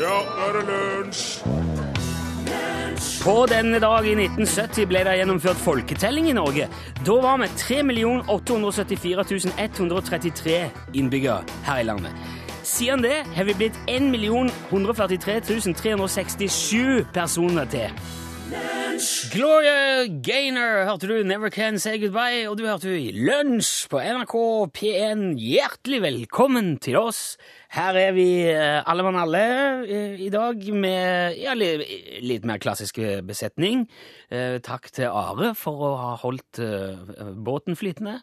Ja, nå er det lunsj! På denne dag i 1970 ble det gjennomført folketelling i Norge. Da var vi 3 874 133 innbyggere her i landet. Siden det har vi blitt 1 143 367 personer til. Gloria Gaynor hørte du Never Can Say Goodbye, og du hørte du Lunsj på NRK P1. Hjertelig velkommen til oss. Her er vi eh, alle mann alle eh, i dag med ja, litt mer klassisk besetning. Eh, Takk til Are for å ha holdt båten flytende.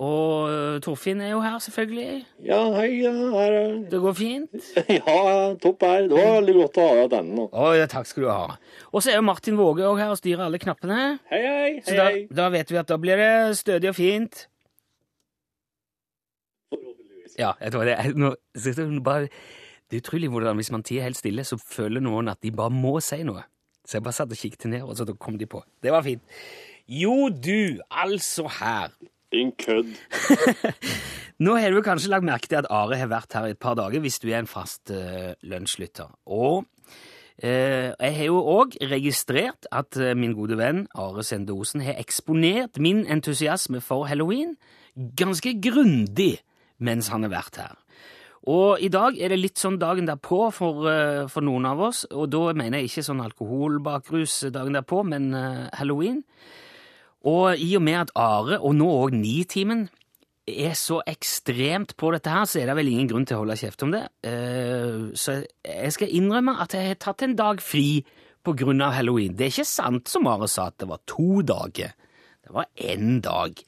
Og eh, Torfinn er jo her, selvfølgelig. Ja, hei, ja, her er Det går fint. Ja, topp her. Det var veldig godt å ha deg den nå. Å, ja, takk skal du ha. Og så er jo Martin Våge òg her og styrer alle knappene. Hei, hei, Så hei, da, hei. da vet vi at da blir det stødig og fint. Ja, jeg tror det er nå, sitter det er bare, Det er utrolig hvordan hvis man tier helt stille, så føler noen at de bare må si noe. Så jeg bare satt og kikket ned, og så kom de på. Det var fint. Jo, du, altså her. Din kødd. Nå har du kanskje lagt merke til at Are har vært her i et par dager, hvis du er en fast uh, lunsjlytter. Og Uh, jeg har jo òg registrert at uh, min gode venn Are Sende Osen har eksponert min entusiasme for halloween ganske grundig mens han har vært her. Og i dag er det litt sånn dagen derpå for, uh, for noen av oss, og da mener jeg ikke sånn alkoholbakrus dagen derpå, men eh, halloween. Og i og med at Are, og nå òg Nitimen, er så ekstremt på dette her, så er det vel ingen grunn til å holde kjeft om det. Eh, Så jeg skal innrømme at jeg har tatt en dag fri på grunn av halloween. Det er ikke sant som Are sa, at det var to dager. Det var én dag.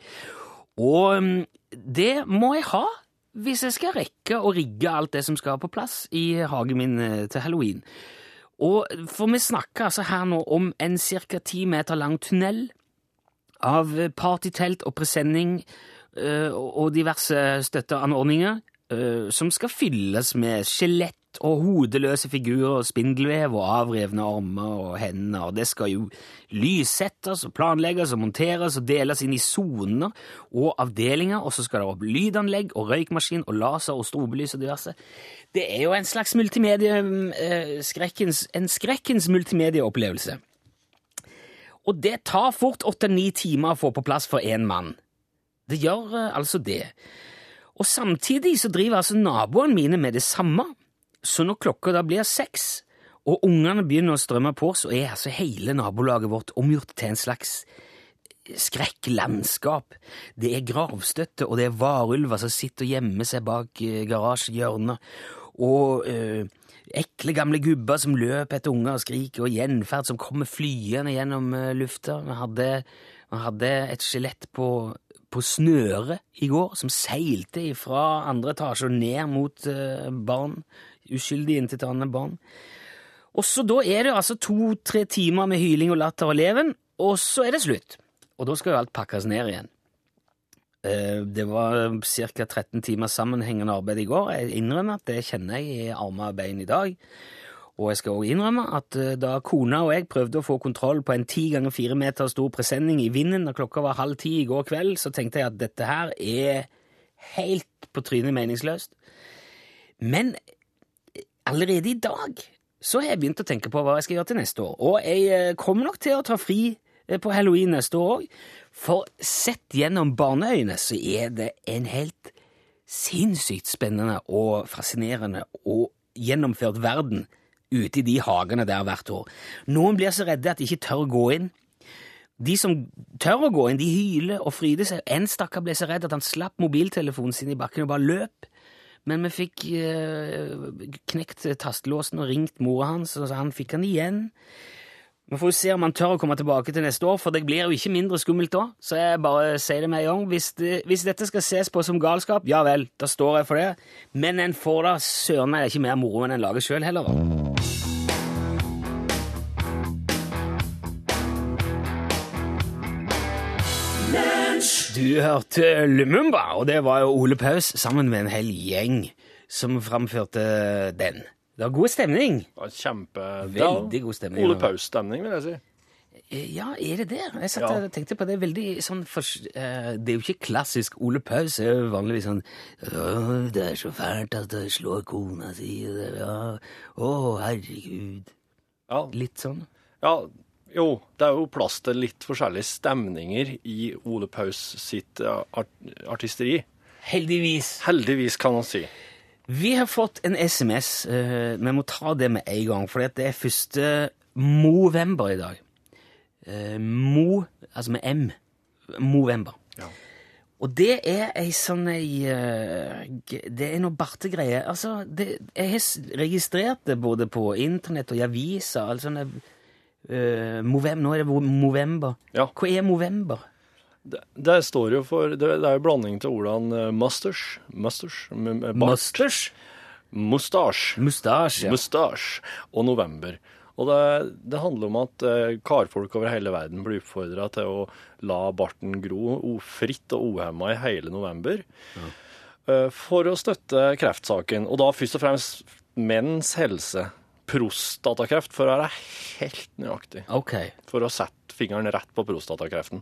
Og mm, det må jeg ha hvis jeg skal rekke å rigge alt det som skal på plass i hagen min eh, til halloween. Og for vi snakker altså her nå om en ca. ti meter lang tunnel av partytelt og presenning eh, og diverse støtteanordninger eh, som skal fylles med skjelett og hodeløse figurer, spindelvev og avrevne armer og hender. Og det skal jo lyssettes og planlegges og monteres og deles inn i soner og avdelinger, og så skal det opp lydanlegg og røykmaskin og laser og strobelys og diverse. Det er jo en slags multimedie, eh, skrekkens, en skrekkens multimedieopplevelse. Og det tar fort åtte-ni timer å få på plass for én mann. Det gjør eh, altså det. Og samtidig så driver altså naboene mine med det samme. Så når klokka da blir seks, og ungene begynner å strømme på, så er altså hele nabolaget vårt omgjort til en slags skrekklandskap. Det er gravstøtte, og det er varulver som sitter og gjemmer seg bak eh, garasjehjørner, og eh, ekle gamle gubber som løper etter unger og skriker, og gjenferd som kommer flyende gjennom eh, lufta. Vi hadde, vi hadde et skjelett på, på snøre i går, som seilte fra andre etasje og ned mot eh, barn, uskyldige intetanende barn. Og så da er det altså to-tre timer med hyling og latter og leven, og så er det slutt. Og da skal jo alt pakkes ned igjen. Eh, Det var ca. 13 timer sammenhengende arbeid i går. Jeg innrømmer at det kjenner jeg i armer og bein i dag. Og jeg skal også innrømme at eh, da kona og jeg prøvde å få kontroll på en 10 ganger 4 meter stor presenning i vinden da klokka var halv ti i går kveld, så tenkte jeg at dette her er helt på trynet meningsløst. Men allerede i dag så har jeg begynt å tenke på hva jeg skal gjøre til neste år. Og jeg eh, kommer nok til å ta fri eh, på halloween neste år òg. For sett gjennom barneøyne så er det en helt sinnssykt spennende og fascinerende og gjennomført verden ute i de hagene der hvert år. Noen blir så redde at de ikke tør å gå inn. De som tør å gå inn, de hyler og fryder seg. En stakkar ble så redd at han slapp mobiltelefonen sin i bakken og bare løp. Men vi fikk eh, knekt tastelåsen og ringt mora hans, og han fikk han igjen. Vi får jo se om han tør å komme tilbake til neste år, for det blir jo ikke mindre skummelt da. Så jeg bare sier det med en gang. Hvis, det, hvis dette skal ses på som galskap, ja vel, da står jeg for det. Men en får da søren meg ikke mer moro enn en lager sjøl heller. Du hørte Lumumba, og det var jo Ole Paus sammen med en hel gjeng som framførte den. Det var god stemning. Det var Kjempe... Veldig god stemning. Ole Paus-stemning, vil jeg si. Eh, Ja, er det det? Jeg satt Ja. og tenkte på det veldig sånn for, uh, Det er jo ikke klassisk Ole Paus. Det er jo vanligvis sånn «Åh, Det er så fælt at det slår kona si. Ja. Å, herregud. Ja, Litt sånn. ja, jo, det er jo plass til litt forskjellige stemninger i Ole Paus sitt eh, art artisteri. Heldigvis. Heldigvis, kan man si. Vi har fått en SMS. eh, vi må ta det med en gang, for det er første Movember i dag. Eh, Mo, altså med M. Movember. Ja. Og det er ei sånn ei eh, Det er noe bartegreie. Altså, det, jeg har registrert det både på internett og i aviser. Altså, eh, Movem, nå er det Movember. Ja. Hva er Movember? Det, det står jo for Det, det er jo blanding til ordene uh, musters, musters bart, Musters? mustasj, Mustasje. Ja. mustasj og november. Og det, det handler om at eh, karfolk over hele verden blir oppfordra til å la barten gro fritt og uhemma i hele november. eh, for å støtte kreftsaken. Og da først og fremst menns helse. Prostatakreft, for å være helt nøyaktig. Okay. For å sette fingeren rett på prostatakreften.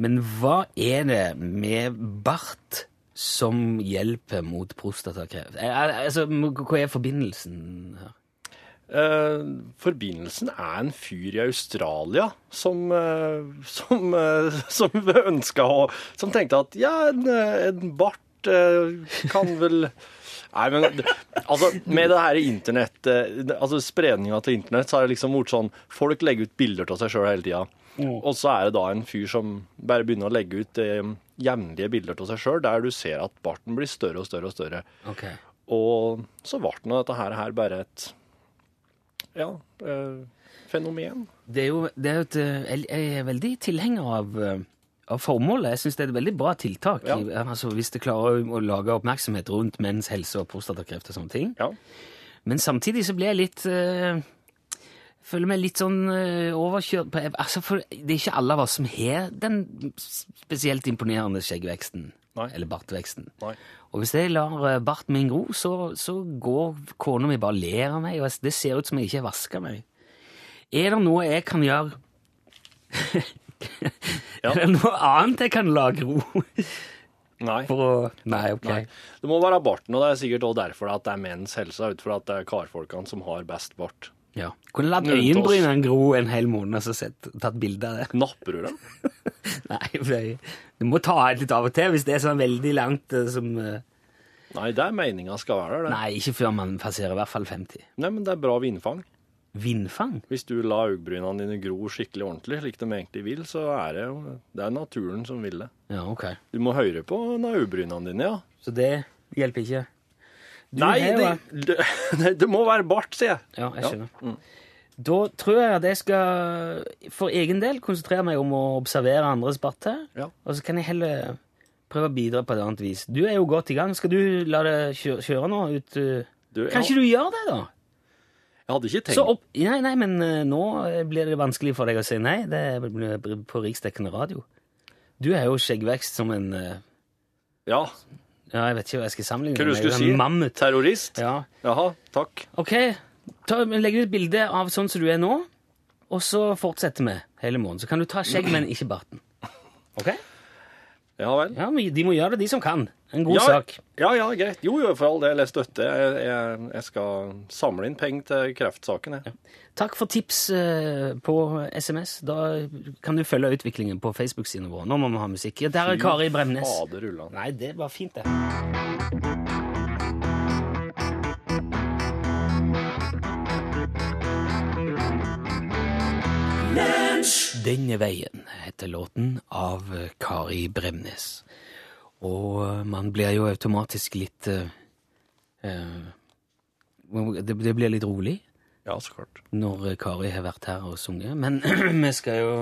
Men hva er det med bart som hjelper mot prostatakreft? Eh, Altså, hva er forbindelsen her? Uh, forbindelsen er en fyr i Australia som, uh, som, uh, som ønska å Som tenkte at ja, en, eh, en bart eh, kan vel Nei, men altså, med det her internett, eh, altså spredninga til internett, så er det liksom blitt sånn Folk legger ut bilder av seg sjøl hele tida. Og så er det da en fyr som bare begynner å legge ut eh, jevnlige bilder av seg sjøl, der du ser at barten blir større og større og større. Ok. Og så ble nå dette her, her bare et ja, eh, fenomen. Det er jo det er jo et, eh, jeg er veldig tilhenger av, eh, av formålet. Jeg syns det er et veldig bra tiltak. Ja. Altså, hvis det klarer å lage oppmerksomhet rundt menns helse og prostatakreft og sånne ting. Ja. Men samtidig så blir jeg litt eh, Føler meg litt sånn eh, overkjørt på altså For det er ikke alle av oss som har den spesielt imponerende skjeggveksten. Nei. Eller bartveksten. Nei. Og hvis jeg lar eh, barten min gro, så, så går kona mi bare og ler av meg, og det ser ut som jeg ikke har vaska meg. Er det noe jeg kan gjøre Ja. Er det noe annet jeg kan la gro Nei. å Nei, ok. Nei. Det må være barten, og det er sikkert også derfor at det er menns helse, ut fra at det er karfolkene som har best bart. Ja. Kunne latt øyenbrynene gro en hel måned og så sett, tatt bilde av det. Napper du dem? Nei, du må ta et litt av og til hvis det er sånn veldig langt eh, som eh, Nei, det er meninga skal være der. Nei, ikke før man passerer i hvert fall 50. Nei, men det er bra vindfang. Vindfang? Hvis du lar øyebrynene dine gro skikkelig ordentlig, slik de egentlig vil, så er det jo Det er naturen som vil det. Ja, ok. Du må høre på øyebrynene dine, ja. Så det hjelper ikke? Du Nei, det, det, det må være bart, sier jeg. Ja, jeg Ja. skjønner. Da tror jeg at jeg skal for egen del konsentrere meg om å observere andres barter, Ja. og så kan jeg heller prøve å bidra på et annet vis. Du er jo godt i gang. Skal du la det kjøre, kjøre nå? Ut, uh, Du, kan ja. ikke du gjøre det, da? jeg hadde ikke tenkt Så opp, nei, nei, men eh, nå blir det vanskelig for deg å si nei. Det blir på riksdekkende radio. Du er jo skjeggvekst som en eh, Ja, Ja, jeg vet ikke hva jeg skal sammenligne hva du skulle si? Mammut. Terrorist? Ja. Jaha, takk. Ok, ta, legg ut bilde av sånn som du er nå, og så fortsetter vi hele måneden. Så kan du ta skjegg, men ikke barten. Ok? Ja vel. Ja, men De må gjøre det, de som kan. En god ja, sak. Ja, ja, greit. Jo, jo, for all del. Jeg støtter. Jeg, jeg, jeg skal samle inn penger til kreftsaken, jeg. Takk for tips eh, på SMS. Da kan du følge utviklingen på Facebook-sidene våre. Nå må vi ha musikk. Der er Kari Bremnes. Fader. Nei, det var fint, det. Denne veien heter låten av Kari Bremnes. Og man blir jo automatisk litt eh, eh, det, det blir litt rolig Ja, så klart. når Kari har vært her og sunget. Men vi skal jo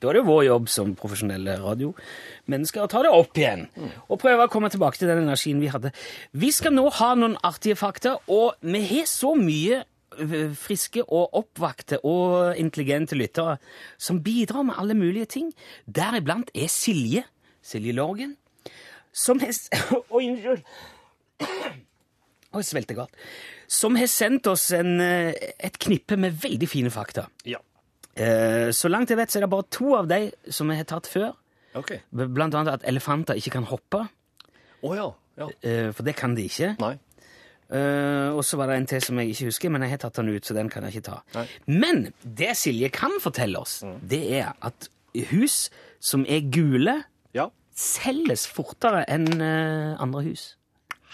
Da er det jo vår jobb som profesjonelle radiomennesker å ta det opp igjen. Og prøve å komme tilbake til den energien vi hadde. Vi skal nå ha noen artige fakta, og vi har så mye friske og oppvakte og intelligente lyttere som bidrar med alle mulige ting. Deriblant er Silje, Silje Lorgen, som har Oi, unnskyld. Oi, svelte godt. Som har sendt oss en, eh, et knippe med veldig fine fakta. Ja. Eh, så langt jeg vet, så er det bare to av de som jeg har tatt før. Okay. Blant annet at elefanter ikke kan hoppe, Å ja. ja. eh, for det kan de ikke. Nei. Eh, og så var det en til som jeg ikke husker, men jeg har tatt den ut, så den kan jeg ikke ta. Nei. Men det Silje kan fortelle oss, det er at hus som er gule, Ja. selges fortere enn uh, andre hus.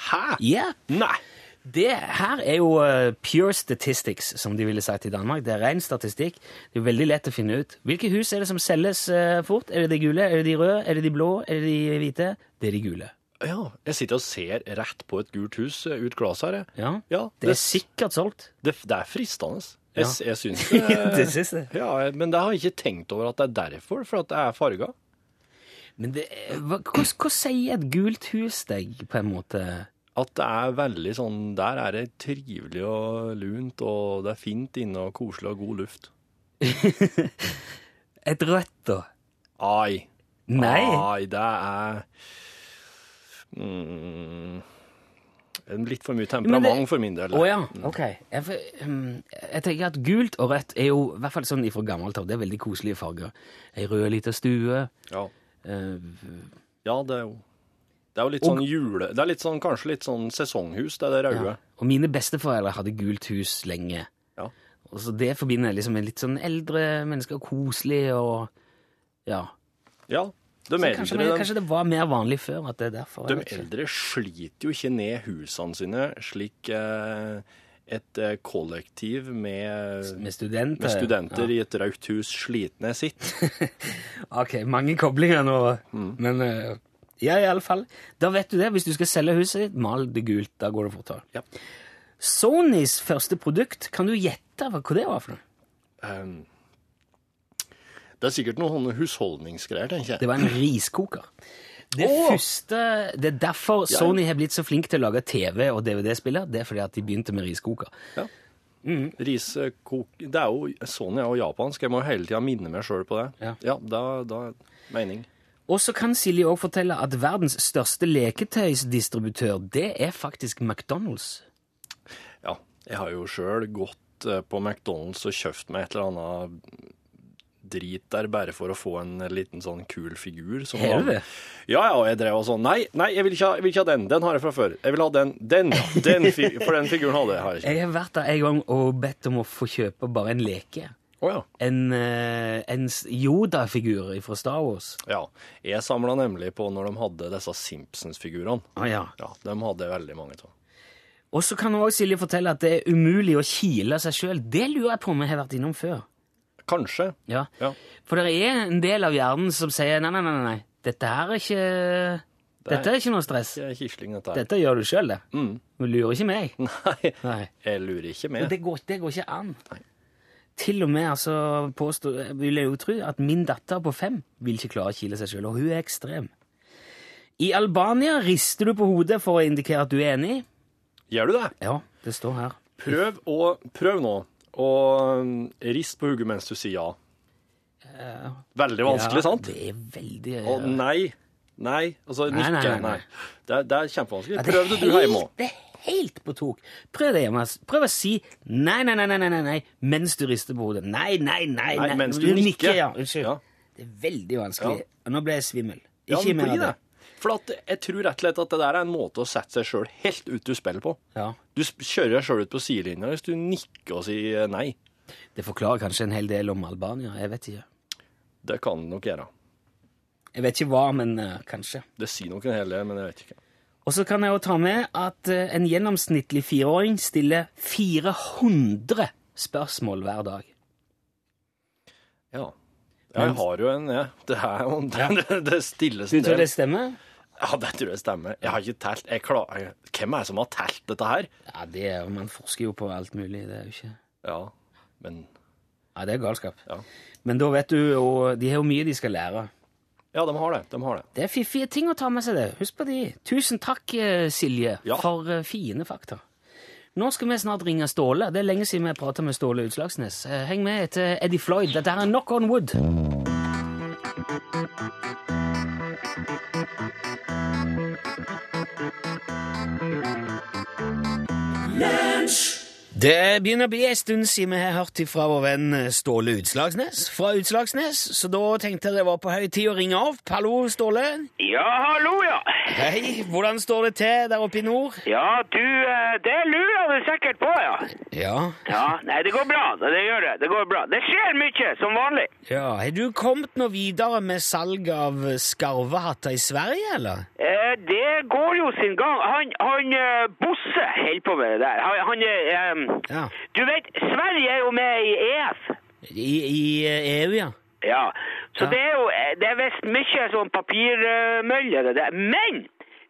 Hæ? Ja, Nei. det her er jo uh, pure statistics, som de ville sagt i Danmark. Det er ren statistikk. Det er veldig lett å finne ut. Hvilke hus er det som selges fort? Er det de gule? Er det de røde? Er det de blå? Er det de hvite? Det er de gule. Ja, jeg sitter og ser rett på et gult hus eh, ut glasset her. Ja, Ja, det er sikkert solgt. Det, det er fristende. Jeg, Ja. jeg syns det syns jeg. Ja, men det har jeg ikke tenkt over at det er derfor, for at det er farga. Men det, er- hva, hva, hva sier et gult hus deg, på en måte? At det er veldig sånn Der er det trivelig og lunt, og det er fint inne og koselig og god luft. Et rødt, da? Ai. Nei. Ai, det er mm, Litt for mye temperament det- for min del. Å ja, ok. Jeg, um, jeg tenker at gult og rødt er jo, i hvert fall sånn ifra gammelt av, det er veldig koselige farger. Ei rød lita stue. Ja. Uh, ja, det er jo Det er jo litt Og- sånn jule... Det er litt sånn, kanskje litt sånn sesonghus, det er det røde. ja. Og mine besteforeldre hadde gult hus lenge. Ja. Og så det forbinder jeg liksom med litt sånn eldre mennesker, koselig og Ja. ja. De kanskje, eldre, de, kanskje det var mer vanlig før at det er derfor. de eldre sliter jo ikke ned husene sine slik eh, et eh, kollektiv med, Med studenter. med studenter Ja. i et rødt hus ned sitt. Ok, mange koblinger nå, Mm. men eh, ja, i alle fall. Da vet du det. Hvis du skal selge huset ditt, mal det gult. Da går det fortere. Ja. Sonys første produkt, kan du gjette hva det var for noe? Um, det er sikkert noen husholdningsgreier, tenker jeg. Det var en riskoker. Det oh! første, det er derfor Ja. Sony har blitt så flink til å lage TV- og DVD-spiller. Det er fordi at de begynte med riskoker. Riskok... Det er jo Sony og japansk, jeg må jo hele tida minne meg sjøl på det. Ja. ja da, da mening. Og så kan Silje òg fortelle at verdens største leketøysdistributør, det er faktisk McDonald's. Ja, jeg har jo sjøl gått eh, på McDonald's og kjøpt meg et eller annet drit der bare for å få en liten sånn kul figur. som er det? Ja, ja, og jeg drev og sånn Nei, nei, jeg vil, ikke ha, jeg vil ikke ha den. Den har jeg fra før. Jeg vil ha den. Den, ja. Den, for den figuren hadde jeg. Har jeg ikke. Jeg har vært der en gang og bedt om å få kjøpe bare en leke. Oh, ja. En, eh, en Yoda-figur fra Star Wars. ja. Jeg samla nemlig på når de hadde disse Simpsons-figurene. Ah, ja. Ja, De hadde veldig mange av. Og så kan også Silje fortelle at det er umulig å kile seg sjøl. Det lurer jeg på om jeg har vært innom før. Kanskje. Ja. Ja. For det er en del av hjernen som sier nei, nei, nei, nei. dette her er ikke Dette er ikke noe stress. Ikke Kisling, dette. Dette gjør du sjøl, det. Mm. Du lurer ikke meg. Nei, Nei. jeg lurer ikke meg. det går, det går ikke an. Til og med altså, påstå, vil jeg jo tro at min datter på fem vil ikke klare å kile seg sjøl, og hun er ekstrem. I Albania rister du på hodet for å indikere at du er enig. Gjør du det? Ja, det står her. Prøv, å, prøv nå å rist på hodet mens du sier ja. Veldig vanskelig, ja, sant? Det er veldig Å nei. Nei. Altså Nei, nikke. nei, Nei. nei, nei. Det, er, det er kjempevanskelig. Ja, det Prøv det du hjemme òg. Det er helt på tok. Prøv det hjemme. Prøv å si nei, nei, nei, nei, nei, nei, nei, mens du rister på hodet. Nei, nei, nei. Nei, mens du nikker. Ja, unnskyld. Ja. Det er veldig vanskelig. Og Nå ble jeg svimmel. Ikke ja, mer av av det. For at jeg tror rett og slett at det der er en måte å sette seg sjøl helt ut i spiller på. Ja. Du kjører deg sjøl ut på sidelinja hvis du nikker og sier nei. Det forklarer kanskje en hel del om Albania. Jeg vet ikke. Det kan det nok gjøre. Jeg vet ikke hva, men uh, kanskje. Det sier nok en hel del, men jeg vet ikke. Og så kan jeg jo ta med at uh, en gjennomsnittlig fireåring stiller 400 spørsmål hver dag. Ja. Ja, jeg har jo en, jeg. Det er jo det, det stilles Du tror det stemmer? Ja, det tror jeg stemmer. Jeg har ikke telt. Jeg klarer, hvem er det som har telt dette her? Ja, det er, jo- Man forsker jo på alt mulig. Det er jo ikke Ja, men Ja, det er galskap. Ja. Men da vet du jo De har jo mye de skal lære. Ja, de har det. De har det. Det er fiffige ting å ta med seg, det. Husk på de. Tusen takk, eh, Silje, Ja. for eh, fine fakta. Nå skal vi snart ringe Ståle. Det er lenge siden vi har prata med Ståle Utslagsnes. Eh, Heng med til Eddie Floyd. Dette er Knock on Wood. Yeah. Det begynner å bli en stund siden vi har hørt fra vår venn Ståle Utslagsnes fra Utslagsnes, så da tenkte jeg det var på høy tid å ringe opp. Hallo, Ståle. Ja, hallo, ja. Hei, hvordan står det til der oppe i nord? Ja, du, eh, det lurer du sikkert på, ja. Ja. Ja, nei, det går bra, det gjør det. Det går bra. Det skjer mye, som vanlig. ja. Har du kommet noe videre med salg av skarvehatter i Sverige, eller? Eh, det går jo sin gang. Han, han eh, Bosse holder på med det der. Han, han er Ja. Du vet, Sverige er jo med i EF. I, i eh, EU, ja. Ja, så Ja. det er jo eh, det er visst mye sånn papirmølle, det der. Men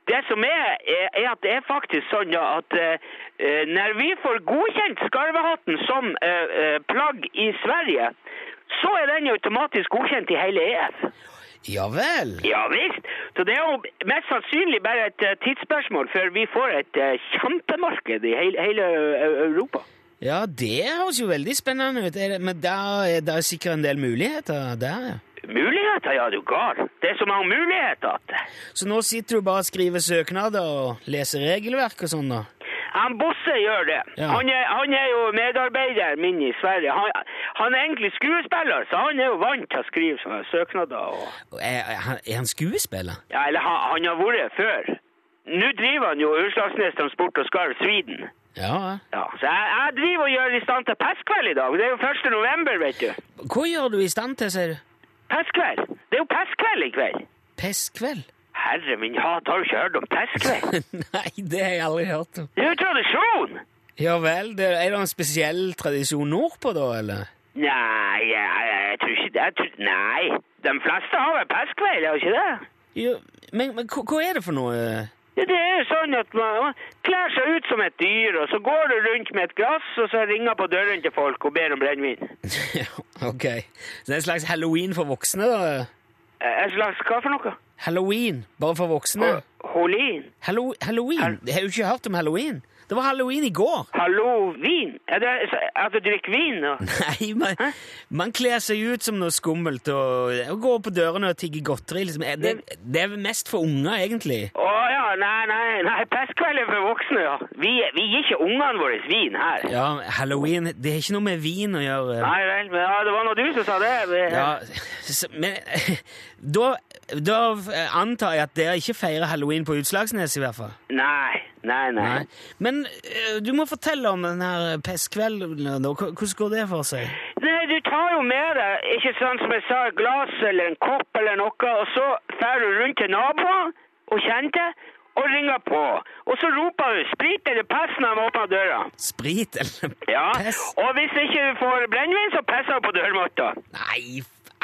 det som er, er at det er faktisk sånn at eh, når vi får godkjent skarvehatten som uh, uh, plagg i Sverige, så er den automatisk godkjent i hele EF. Ja vel. Ja visst. Så det er jo mest sannsynlig bare et eh, tidsspørsmål før vi får et eh, kjempemarked i hele, hele eh, Europa. Ja, det høres jo veldig spennende ut. Men da er det sikkert en del muligheter der, ja. Muligheter, ja, du gal. Det er så mange muligheter at Så nå sitter du bare og skriver søknader og leser regelverk og sånn, da? Han Bosse gjør det. Ja. Han, er, han er jo medarbeider min i Sverige. Han, han er egentlig skuespiller, så han er jo vant til å skrive sånne søknader. Og, Er, er, han- er skuespiller? ja, eller han, han har vært før. Nå driver han jo Utslagsnes Transport og Skarv Sweden. Ja. Ja, så jeg, jeg driver og gjør i stand til pestkveld i dag. Det er jo 1. november, vet du. Hva gjør du i stand til, sier du? Pestkveld. Det er jo pestkveld i kveld. Pestkveld? Herre min hat, har du ikke hørt om pestkveld? Nei, det har jeg aldri hørt om. Det er jo tradisjon! Ja vel, det, er det en spesiell tradisjon nordpå, da, eller? Nei, jeg, jeg, jeg tror ikke det. Tror, nei, de fleste har vel pestkveld, har ikke det? Jo, men, men hva, hva er det for noe? Ja, det er jo sånn at man, man kler seg ut som et dyr, og så går du rundt med et glass, og så ringer på døren til folk og ber om brennevin. ok, så det er en slags halloween for voksne, da? Eh, En slags hva for noe? Halloween, bare for voksne? Halloween? Hallo halloween? Jeg har jo ikke hørt om halloween. Det var halloween i går. Halloween? Er det at du drikker vin? nå? Nei, man, man kler seg ut som noe skummelt og, og går på dørene og tigger godteri. Liksom. Det, det er mest for unger, egentlig. Å ja, nei, nei, nei, pestkveld er for voksne, ja. Vi, vi gir ikke ungene våre vin her. Ja, halloween Det har ikke noe med vin å gjøre. Nei vel, men ja, det var nå du som sa det. Ja, men da, da antar jeg at dere ikke feirer halloween på Utslagsnes, i hvert fall. Nei, nei, nei. Nei. Men eh, du må fortelle om den her pestkvelden. Hvordan går det for seg? Nei, du tar jo med deg, ikke sant som jeg sa, et glass eller en kopp eller noe, og så drar du rundt til naboer og kjente, og ringer på. Og så roper du 'sprit eller pest' når de åpner døra. Sprit eller pest? Ja, og hvis ikke du får brennevin, så pisser du på dørmatta. Nei,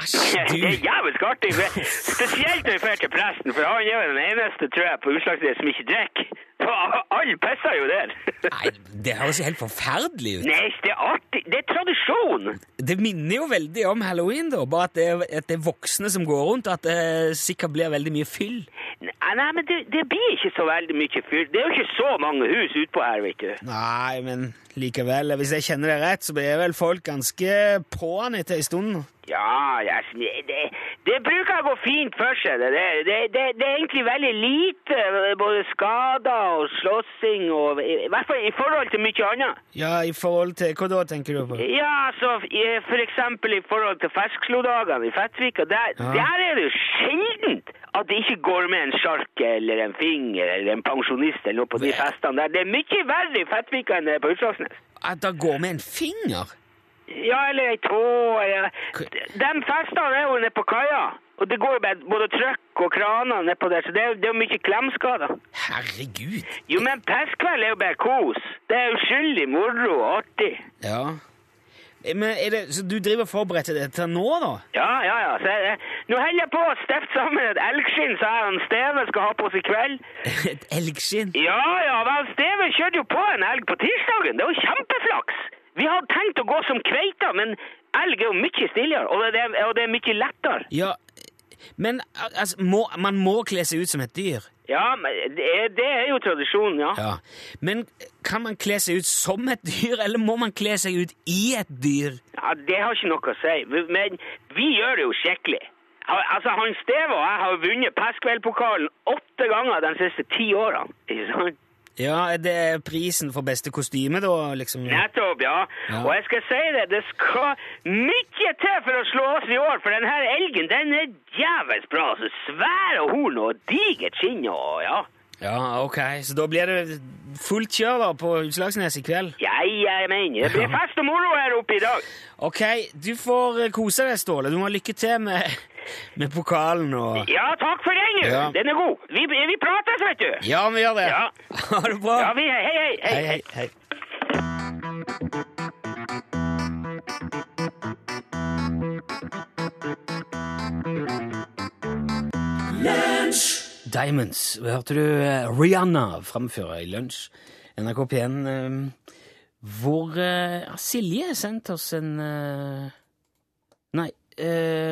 æsj, Det er du jævlig artig. Spesielt når vi drar til presten, for han er jo den eneste, tror jeg, på Utslagsnes som ikke drikker. Så Alle pisser jo der. Nei, det høres jo helt forferdelig ut. Nei, det er artig. Det er tradisjon. Det minner jo veldig om halloween, da. Bare at det er, at det er voksne som går rundt, og at det sikkert blir veldig mye fyll. Nei, nei men det, det blir ikke så veldig mye fyll. Det er jo ikke så mange hus utpå her, vet du. Nei, men likevel, hvis jeg kjenner det rett, så blir vel folk ganske på'n etter ei stund. Ja, er det, det bruker å gå fint for seg. Det, det, det, det, er egentlig veldig lite både skader og slåssing, og, i, i hvert fall i forhold til mye annet. Ja, i forhold til Hva da, tenker du på? Ja, så for eksempel i forhold til Feskslo-dagene i Fettvika, der, Ja. der er det jo sjeldent at det ikke går med en sjark eller en finger eller en pensjonist eller noe på de festene der. Det er mye verre i Fettvika enn på Utslagsnes. At det går med en finger? Ja, eller ei tå, eller De festene er jo nede på kaia. Og det går jo bare både trøkk og kraner nedpå der, så det er, jo- det er jo mye klemskader. Herregud. Jo, men pestkveld er jo bare kos. Det er uskyldig moro og artig. Ja. Eh, Men er det, Så du driver og forbereder deg til nå, da? Ja, ja, ja. Så jeg, nå holder jeg på å stifte sammen et elgskinn som jeg og Steve skal ha på oss i kveld. Et elgskinn? Ja, ja, vel, Steve kjørte jo på en elg på tirsdagen. Det var jo kjempeflaks. Vi har tenkt å gå som kveita, men elg er jo mye stiligere, og det, er- og det er mye lettere. Ja, men altså, må, man må kle seg ut som et dyr. Ja, det er, det er jo tradisjonen, ja. Ja. Men kan man kle seg ut som et dyr, eller må man kle seg ut i et dyr? Ja, Det har ikke noe å si, men vi gjør det jo skikkelig. Altså, han Steve og jeg har vunnet Pestkveldpokalen åtte ganger de siste ti årene. Ikke sant? Ja, det er prisen for beste kostyme, da, liksom? Nettopp, ja. Ja. Og jeg skal si det, det skal mye til for å slå oss i år, for den her elgen, den er djevelsk bra. Altså, svære horn og digert skinn og ja. Ja, ok. Så da blir det fullt kjør da på Utslagsnes i kveld? Ja, jeg mener, det blir fest og moro her oppe i dag. Ok, du får eh, kose deg, Ståle. Du må ha lykke til med, med pokalen og Ja, takk for den, du. Ja. Den er god. Vi, vi prates, vet du. Ja, vi gjør det. Ja. Ha det bra. Ja, vi, hei, hei, hei. Hei, hei, hei. Diamonds. Hørte du Rihanna framføre i lunsj? NRK P1. eh, Hvor eh, Silje har sendt oss en eh, Nei,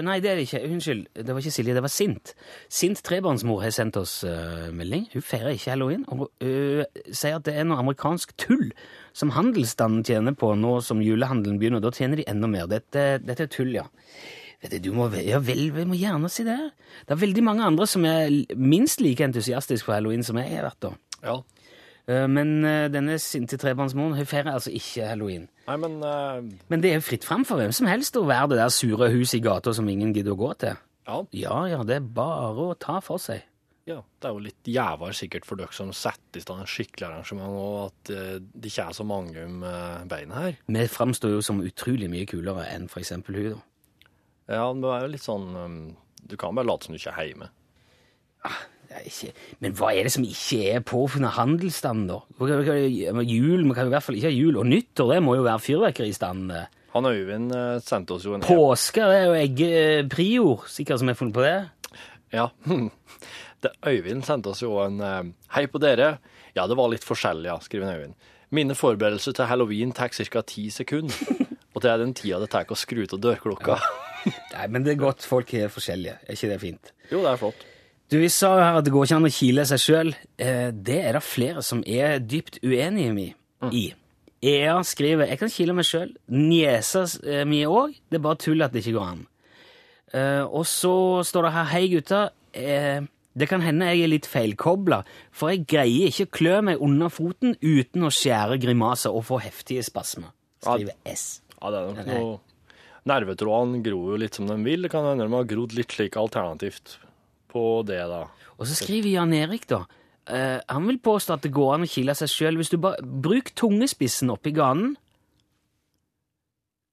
nei, det er det ikke. Unnskyld. Det var ikke Silje, det var Sint. Sint trebarnsmor har sendt oss melding. Hun feirer ikke halloween. Og uh, sier at det er noe amerikansk tull som handelsstanden tjener på nå som julehandelen begynner. Da tjener de enda mer. Dette, dette er tull, ja. Du, må, ja vel, vi må gjerne si det. Det er veldig mange andre som er minst like entusiastiske for halloween som jeg har vært. da. Ja. Eh, Men eh, denne sinte trebarnsmoren hun feirer altså ikke halloween. Nei, men uh... Men det er jo fritt fram for hvem som helst å være det der sure huset i gata som ingen gidder å gå til. ja, Ja, ja, det er bare å ta for seg. ja, det er jo litt jævlig sikkert for dere som setter i stand en skikkelig arrangement, og at det ikke er så mange om beinet her. Vi framstår jo som utrolig mye kulere enn eksempel hun, da. Ja, men det er jo litt sånn um, Du kan bare late som du ikke er hjemme. Det er ikke, men hva er det som ikke er påfunnet handelsstand, da? Jul, Vi kan i hvert fall ikke ha jul. Og nyttår, det må jo være fyrverkeristand. eh. Han Øyvind eh, sendte oss jo en Påske, det er jo eggeprior, sikkert som har funnet på det. Ja. Det, Øyvind sendte oss jo en eh, Hei på dere. Ja, det var litt forskjellig, ja, skriver Øyvind. Mine forberedelser til halloween tar ca. ti sekunder. Og det er den tida det tar å skru av dørklokka. Nei, men det er godt folk er forskjellige. Er ikke det fint? Jo, det er flott. Du, Vi sa jo her at det går ikke an å kile seg sjøl. Det er det flere som er dypt uenige i. i. EA skriver jeg kan kile meg sjøl. Niesa eh, mi òg. Det er bare tull at det ikke går an. Eh, og så står det her Hei, gutta. Eh, det kan hende jeg er litt feilkobla, for jeg greier ikke å klø meg under foten uten å skjære grimaser og få heftige spasmer. Skriver S. Ja, det er nok noe Nervetrådene gror jo litt som de vil. Det kan hende de har grodd litt slik alternativt på det, da. Og så skriver Jan Erik, da. Uh, han vil påstå at det går an å kile seg sjøl hvis du bare Bruk tungespissen oppi ganen.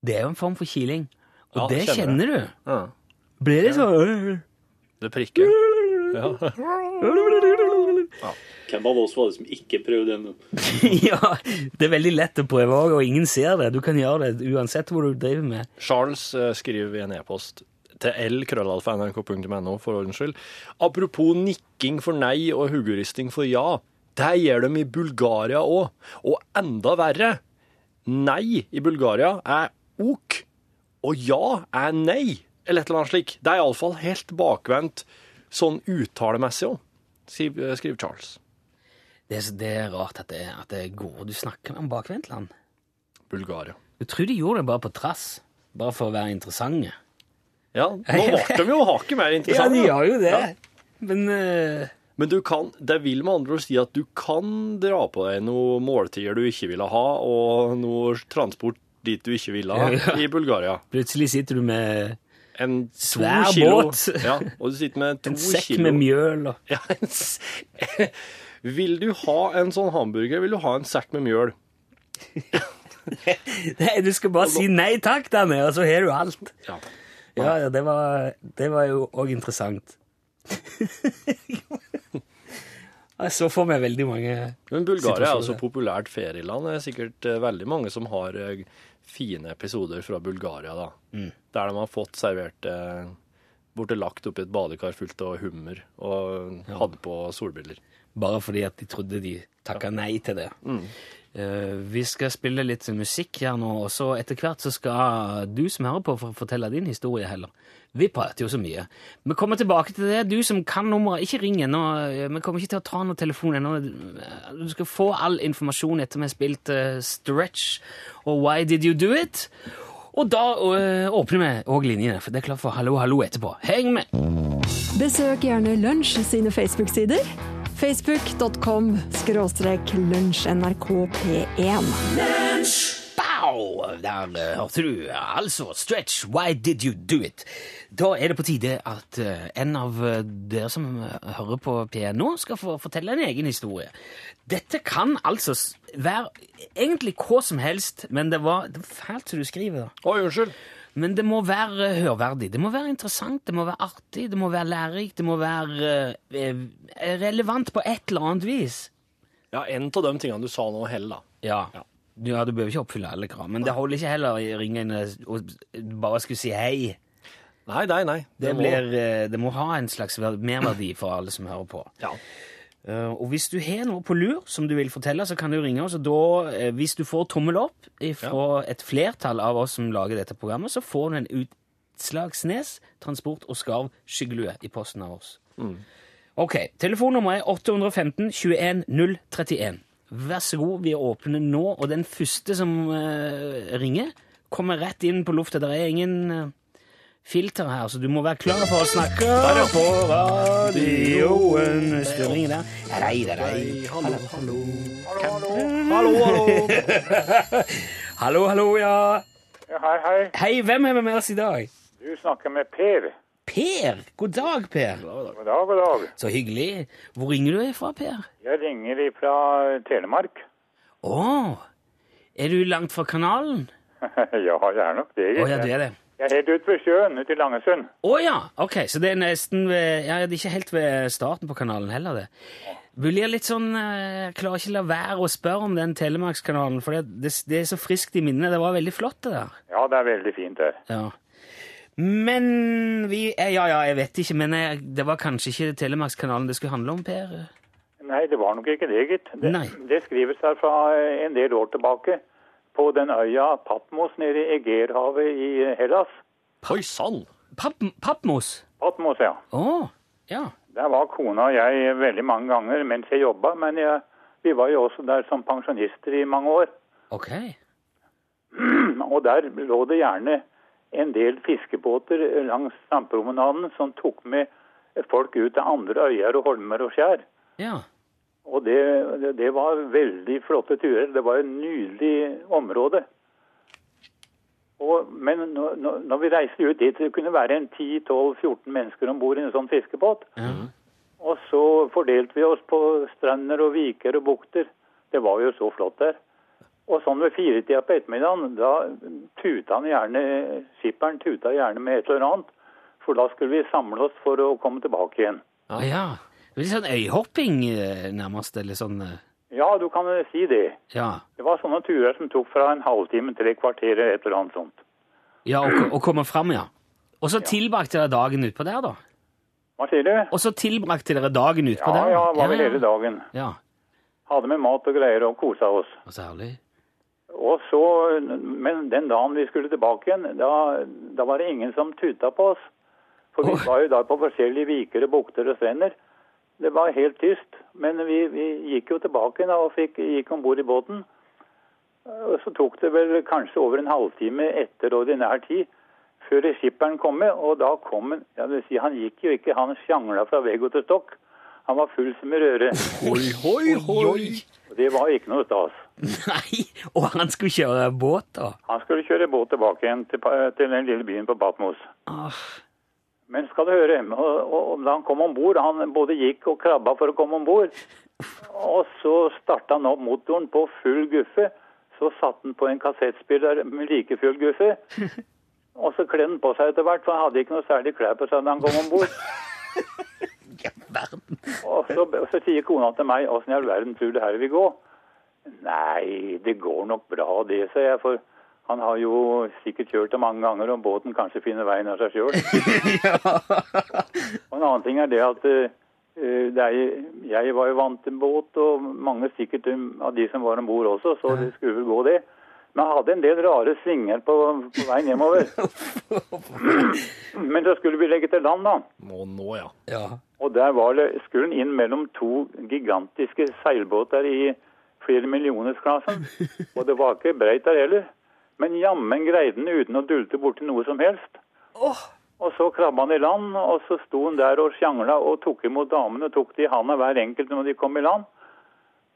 Det er jo en form for kiling. Og Ja, det kjenner kjenner du. Ja. Blir det sånn Det prikker. Ja. Hvem av oss var det som ikke prøvde ennå? Ja, det er veldig lett å prøve òg, og ingen ser det. Du kan gjøre det uansett hvor du driver med. Charles eh, skriver i en e-post til lkrøllalfa.nrk.no for ordens skyld. Apropos nikking for nei og hoderisting for ja. Det gjør de i Bulgaria òg. Og enda verre. Nei i Bulgaria er ok, og ja er nei. Eller et eller annet slik. Det er iallfall helt bakvendt sånn uttalemessig òg, skriver Charles. Det er, så- det er rart at det, at det går Du snakker om bakvendtland. Bulgaria. Du tror de gjorde det bare på trass. Bare for å være interessante. Ja, nå ble de jo hakket mer interessante. Ja, de gjør jo det. Ja. Men uh... Men du kan, det vil med andre ord si at du kan dra på deg noen måltider du ikke ville ha, og noe transport dit du ikke ville ha, Ja, ja. i Bulgaria. plutselig sitter du med En Svær kilo, båt. Ja, og du sitter med to en sekk kilo. med mjøl og Ja, vil du ha en sånn hamburger, vil du ha en sekk med mjøl. Nei, Du skal bare si nei takk der og så har du alt. Ja. Ja, ja, det var, det var jo òg interessant. Så får vi veldig mange Men Bulgaria er altså populært ferieland. Det er sikkert eh, veldig mange som har eh, fine episoder fra Bulgaria, da. Mm. Der de har fått servert eh, Borte lagt oppi et badekar fullt av hummer og hadde på solbriller. Bare fordi at de trodde de takka nei til det. Eh, vi skal spille litt musikk her nå, og så etter hvert så skal du som hører på, for fortelle din historie heller. Vi prater jo så mye. Vi kommer tilbake til det. Du som kan nummeret, ikke ring ennå. eh, Vi kommer ikke til å ta noen telefon ennå. Du skal få all informasjon etter vi har spilt uh, Stretch og Why Did You Do It? Og da uh, åpner vi òg linjene, for det er klart for Hallo, hallo etterpå. Heng med! Besøk gjerne Lunsj sine Facebook-sider. Facebook.com skråstrek lunsj nrkp1. Bow! Der eh, hørte du eh, altså Stretch, why did you do it? Da er det på tide at eh, en av eh, dere som eh, hører på P1 nå, skal få fortelle en egen historie. Dette kan altså være egentlig hva som helst, men det var, det var fælt som du skriver. da. Oi, unnskyld. Men det må være eh, hørverdig, det må være interessant, det må være artig, det må være lærerikt, det må være eh, eh, relevant på et eller annet vis. Ja, en av de tingene du sa nå, heller, da. Ja. ja. du behøver ikke oppfylle alle krav, men det holder ikke heller å ringe inn og bare skulle si hei. Nei, nei, nei. Det, må- blir, det må ha en slags merverdi for alle som hører på. Ja. Eh, Og hvis du har noe på lur som du vil fortelle, så kan du ringe oss. Og da, eh, hvis du får tommel opp fra et flertall av oss som lager dette programmet, så får du en Utslagsnes Transport og Skarv skyggelue i posten av oss. Ok, telefonnummeret er 815 21 031. Vær så god, vi åpner nå, og den første som eh, ringer, kommer rett inn på lufta. Det er ingen filter her, så du må være klar for å snakke Bare på radioen. Hvis du ringer der. Nei, nei, nei. Hallo, hallo. Hallo, hallo. Hallo, hallo, ja. Ja, hei, hei. Hei, hvem er vi med oss i dag? Du snakker med Per. Per. God dag, Per. God dag, god dag. Så hyggelig. Hvor ringer du fra, Per? Jeg ringer fra Telemark. Å, er du langt fra kanalen? ja, jeg er nok det. Å ja, du er det. Er helt ute ved sjøen, ute i Langesund. Å ja, ok, så det er nesten ved Ja, det er ikke helt ved starten på kanalen heller, det. Blir litt sånn eh, Jeg klarer ikke la være å spørre om den Telemarkskanalen, for det, det, det er så friskt i minnet. Det var veldig flott, det der. Ja, det er veldig fint det. Ja. Men vi eh, Ja, ja, jeg vet ikke, men jeg, det var kanskje ikke Telemarkskanalen det skulle handle om, Per? Nei, det var nok ikke det, gitt. Det, det skrives her fra en del år tilbake på den øya Patmos nede i Egerhavet i Hellas. Oi sann. Pappmos? Patmos, ja. Oh, ja. Der var kona og jeg veldig mange ganger mens jeg jobba, men jeg, vi var jo også der som pensjonister i mange år. Ok. Og der lå det gjerne en del fiskebåter langs strandpromenaden som tok med folk ut til andre øyer og holmer og skjær. Ja. Og det, det, var veldig flotte turer. Det var et nydelig område. Og, men når, når- når vi reiste ut dit, det kunne være en 10-12-14 mennesker om bord i en sånn fiskebåt. Mm. Og så fordelte vi oss på strender og viker og bukter. Det var jo så flott der. Og sånn ved firetida på ettermiddagen, da tuta han gjerne, skipperen tuta gjerne med et eller annet. For da skulle vi samle oss for å komme tilbake igjen. Ah, ja. Litt sånn øyhopping, eh, nærmest, eller sånn eh, Ja, du kan si det. Ja. Det var sånne turer som tok fra en halvtime til et kvarter et eller annet sånt. Ja, og, og komme fram, ja. Og så tilbrakte dere dagen utpå der, da? Hva sier du? Og så tilbrakte dere dagen utpå Ja, der? ja, var vel hele dagen. Ja. Hadde med mat og greier og kosa oss. Og så herlig. Og så, Men den dagen vi skulle tilbake igjen, da, da var det ingen som tuta på oss. For vi oh. var jo da på forskjellige viker og bukter og strender. Det var helt tyst. Men vi, vi gikk jo tilbake da og fikk, gikk om bord i båten. Og så tok det vel kanskje over en halvtime etter ordinær tid før skipperen kom med. Og da kom han ja, vil si, Han gikk jo ikke, han sjangla fra vegg til stokk. Han var full som i røre. Hoi, hoi, hoi. Det var ikke noe stas. Nei! Og han skulle kjøre båt, da? Han skulle kjøre båt tilbake igjen til, til den lille byen på Batmos. Åh. Men skal du høre, og, og, da han kom om bord Han både gikk og krabba for å komme om bord. Og så starta han opp motoren på full guffe. Så satte han på en kassettspiller med like full guffe. Og så kledde han på seg etter hvert, for han hadde ikke noe særlig klær på seg da han kom om bord. Og så, og så sier kona til meg åssen i all verden tror du her vil gå? Nei, det går nok bra det, sa jeg. For han har jo sikkert kjørt det mange ganger, og båten kanskje finner veien av seg sjøl. Og en annen ting er det at eh, det er, jeg var jo vant til båt, og mange sikkert um, av de som var om bord også, så det skulle vel gå, det. Men jeg hadde en del rare svinger på, på veien hjemover. Men så skulle vi legge til land, da. Nå, nå, ja. Ja. Og der var det, skulle en inn mellom to gigantiske seilbåter i flere millionersklassen. Og det var ikke breit der heller. Men jammen greide den uten å dulte borti noe som helst. Og så krabba han i land, og så sto han der og sjangla og tok imot damene. Tok de i handa hver enkelt når de kom i land.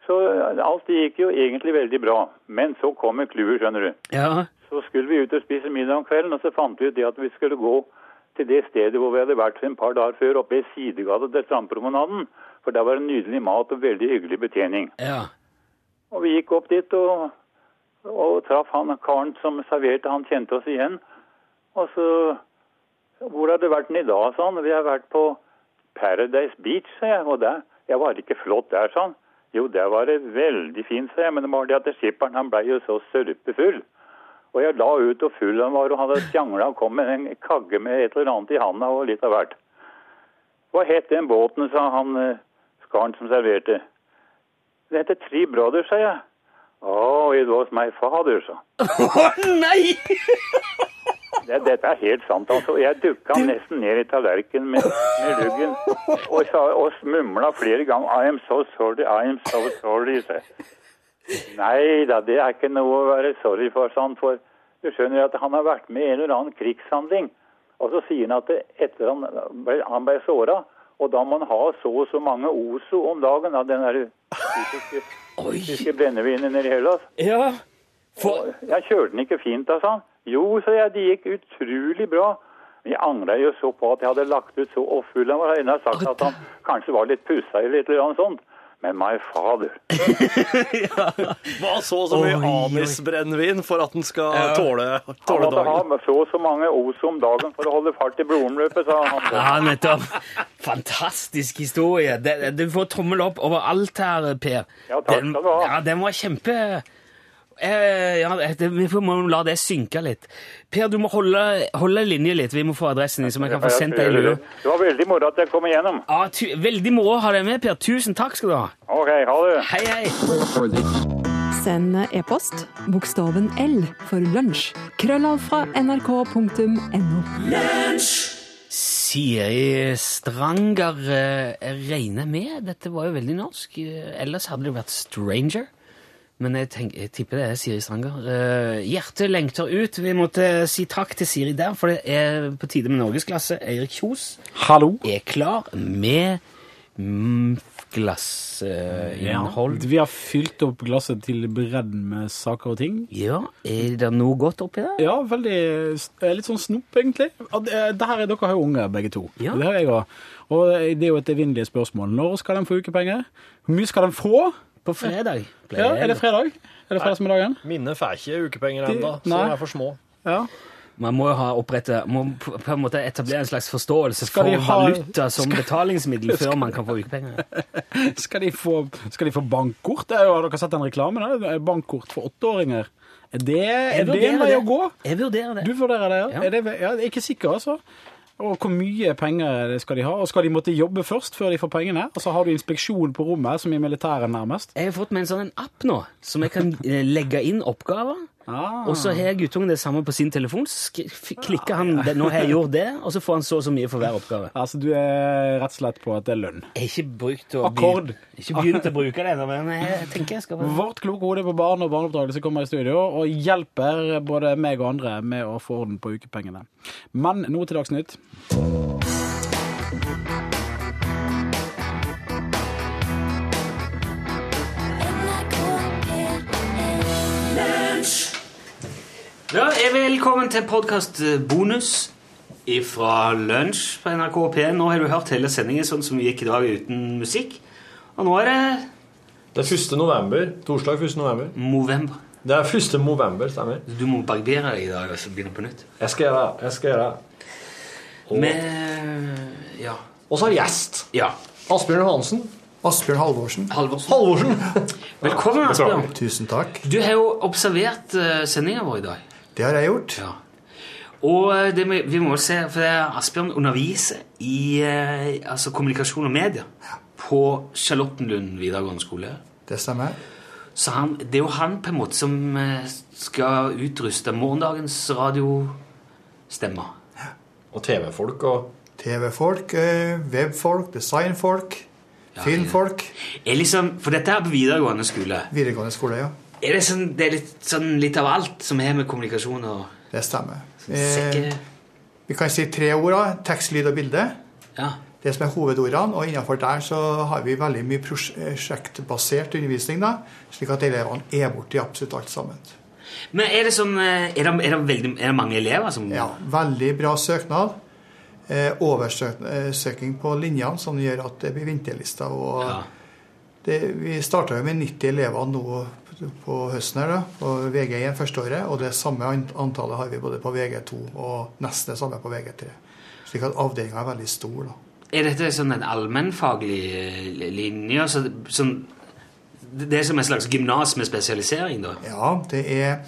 Så alt gikk jo egentlig veldig bra. Men så kommer clouet, skjønner du. Ja. Så skulle vi ut og spise middag om kvelden, og så fant vi ut det at vi skulle gå til det stedet hvor vi hadde vært for en par dager før, oppe i sidegata til strandpromenaden. For der var det nydelig mat og veldig hyggelig betjening. Ja. Og vi gikk opp dit og, og traff han karen som serverte. Han kjente oss igjen. Og så Hvor har du vært i dag, sa han. Vi har vært på Paradise Beach, sa jeg. Og der, jeg var ikke flott der, sa han. Jo, der var det veldig fint, sa jeg. Men det var det at skipperen han ble jo så sørpefull. Og jeg la ut og full han var, og han hadde sjangla og kom med en kagge med et eller annet i handa og litt av hvert. Hva het den båten, sa han eh, skaren som serverte. Det heter Three Brothers, sa jeg. Oh, it was my father, sa Å nei! det, Dette er helt sant, altså. Jeg dukka nesten ned i tallerkenen med, med ryggen og, sa, og mumla flere ganger I am so sorry, I am so sorry, sa. Nei da, det er ikke noe å være sorry for, sa han. For du skjønner at han har vært med i en eller annen krigshandling. Og så sier han at etter han ble, han ble såra, og da må har ha så og så mange Ozo om dagen av den typiske, typiske brennevinen nede i Hellas. Ja. For Jeg kjørte den ikke fint, da, sa han. Jo, sa jeg, det gikk utrolig bra. Men jeg angra jo så på at jeg hadde lagt ut så full han har sagt at han kanskje var litt pussa eller et eller annet sånt. Men my father Hva så så mye anisbrennevin for at den skal Ja. tåle, Han måtte dagen? ha så og så mange os om dagen for å holde fart i blodomløpet, sa han. Ja, nettopp. Fantastisk historie. Du får tommel opp overalt her, Per. Ja, takk skal du ha. Ja, den var kjempe... Eh, ja, det, vi må la det synke litt. Per, du må holde, holde linje litt. Vi må få adressen din, så vi kan få sendt deg i lue. det. Det var veldig moro at jeg kom igjennom. Ja, tu, veldig moro å ha deg med, Per. Tusen takk skal du ha. Ok, ha det. Hei, hei. Send e-post bokstaven L for lunsj. Krøllav fra nrk.no. Siri Stranger eh, regner med. Dette var jo veldig norsk. Eh, Ellers hadde det vært Stranger. Men jeg, tenker, jeg tipper det er Siri Stranger. Uh, hjertet lengter ut. Vi måtte si takk til Siri der, for det er på tide med norgesklasse. Eirik Kjos Hallo. er klar med mm, glassinnhold. Vi har fylt opp glasset til bredden med saker og ting. Ja, er det noe godt oppi der? Ja, veldig eh, Litt sånn snop, egentlig. Ja, det- det her er, dere har jo unger, begge to. Ja. Det har jeg òg. Og det er jo et evinnelig spørsmål. Når skal de få ukepenger? Hvor mye skal de få? På fredag. Ja, Er det fredag? Er det fredag som er dagen? Mine får ikke ukepenger ennå, så de er for små. Ja. Man må jo ha opprette, må på en måte etablere en slags forståelse Skal for ha- valuta som betalingsmiddel før man kan få ukepenger. Skal de få, skal de få bankkort? Det er jo, har dere sett den reklamen? der? Bankkort for åtteåringer. Er det, er det en vei å gå? Jeg vurderer det. Du vurderer det, ja? Ja. Er det, ja jeg er ikke sikker, altså. Og hvor mye penger skal de ha? Og skal de måtte jobbe først før de får pengene? Og så har du inspeksjon på rommet, som i militæret nærmest. Jeg har fått med en sånn app nå, som jeg kan eh, legge inn oppgaver. Ah. Og så har guttungen det samme på sin telefon. Så klikker han det, 'nå har jeg gjort det', og så får han så og så mye for hver oppgave. Altså, du er rett og slett på at det er lønn. Jeg ikke brukt å Akkord. ikke begynt å bruke det ennå, men jeg tenker jeg skal bare Vårt kloke hode på barn og barneoppdragelse kommer i studio og hjelper både meg og andre med å få orden på ukepengene. Men nå til Dagsnytt. Velkommen til podkastbonus fra Lunsj på NRK P. Nå har du hørt hele sendingen sånn som vi gikk i dag uten musikk. Og nå er det Det er 1. november. Torsdag 1. november. Movember. Det er 1. november, stemmer. Du må barbere deg i dag og så begynne på nytt. Jeg skal gjøre det. Jeg skal gjøre det. Og, Med Ja. og så har vi gjest. ja. Asbjørn Hansen. Asbjørn Halvorsen. Halvorsen. Halvorsen. Velkommen, Asbjørn. Tusen takk. Du har jo observert uh, sendinga vår i dag. Det har jeg gjort. Ja. Og eh, det, vi må se, for det er Asbjørn underviser i eh, altså kommunikasjon og media på Charlottenlund videregående skole. Det stemmer. Så han, det er jo han på en måte som eh, skal utruste morgendagens radiostemmer. Og TV-folk og TV-folk, eh, webfolk, designfolk, filmfolk. Er liksom, for dette er på videregående skole. Videregående skole, ja. Er det, sånn, det er litt, sånn litt av alt som har med kommunikasjon og Det stemmer. Eh, Vi kan si tre ord. da, Tekst, lyd og bilde. Ja. Det som er hovedordene. Og innenfor der så har vi veldig mye prosjektbasert undervisning, da, slik at elevene er borti absolutt alt sammen. Men er det sånn eh, Er det, er det, veldig, er det mange elever som Ja, veldig bra søknad. Eh, oversøking på linjene som gjør at det blir vinterlister. Og Ja. det, vi starta jo med 90 elever nå på høsten her da, på VG1 første året. Og det samme antallet har vi både på VG2 og nesten det samme på VG3. Slik at avdelinga er veldig stor. da. Er dette sånn en allmennfaglig eh, linje? Så, sånn, det er som en slags gymnas med spesialisering, da? Ja, det er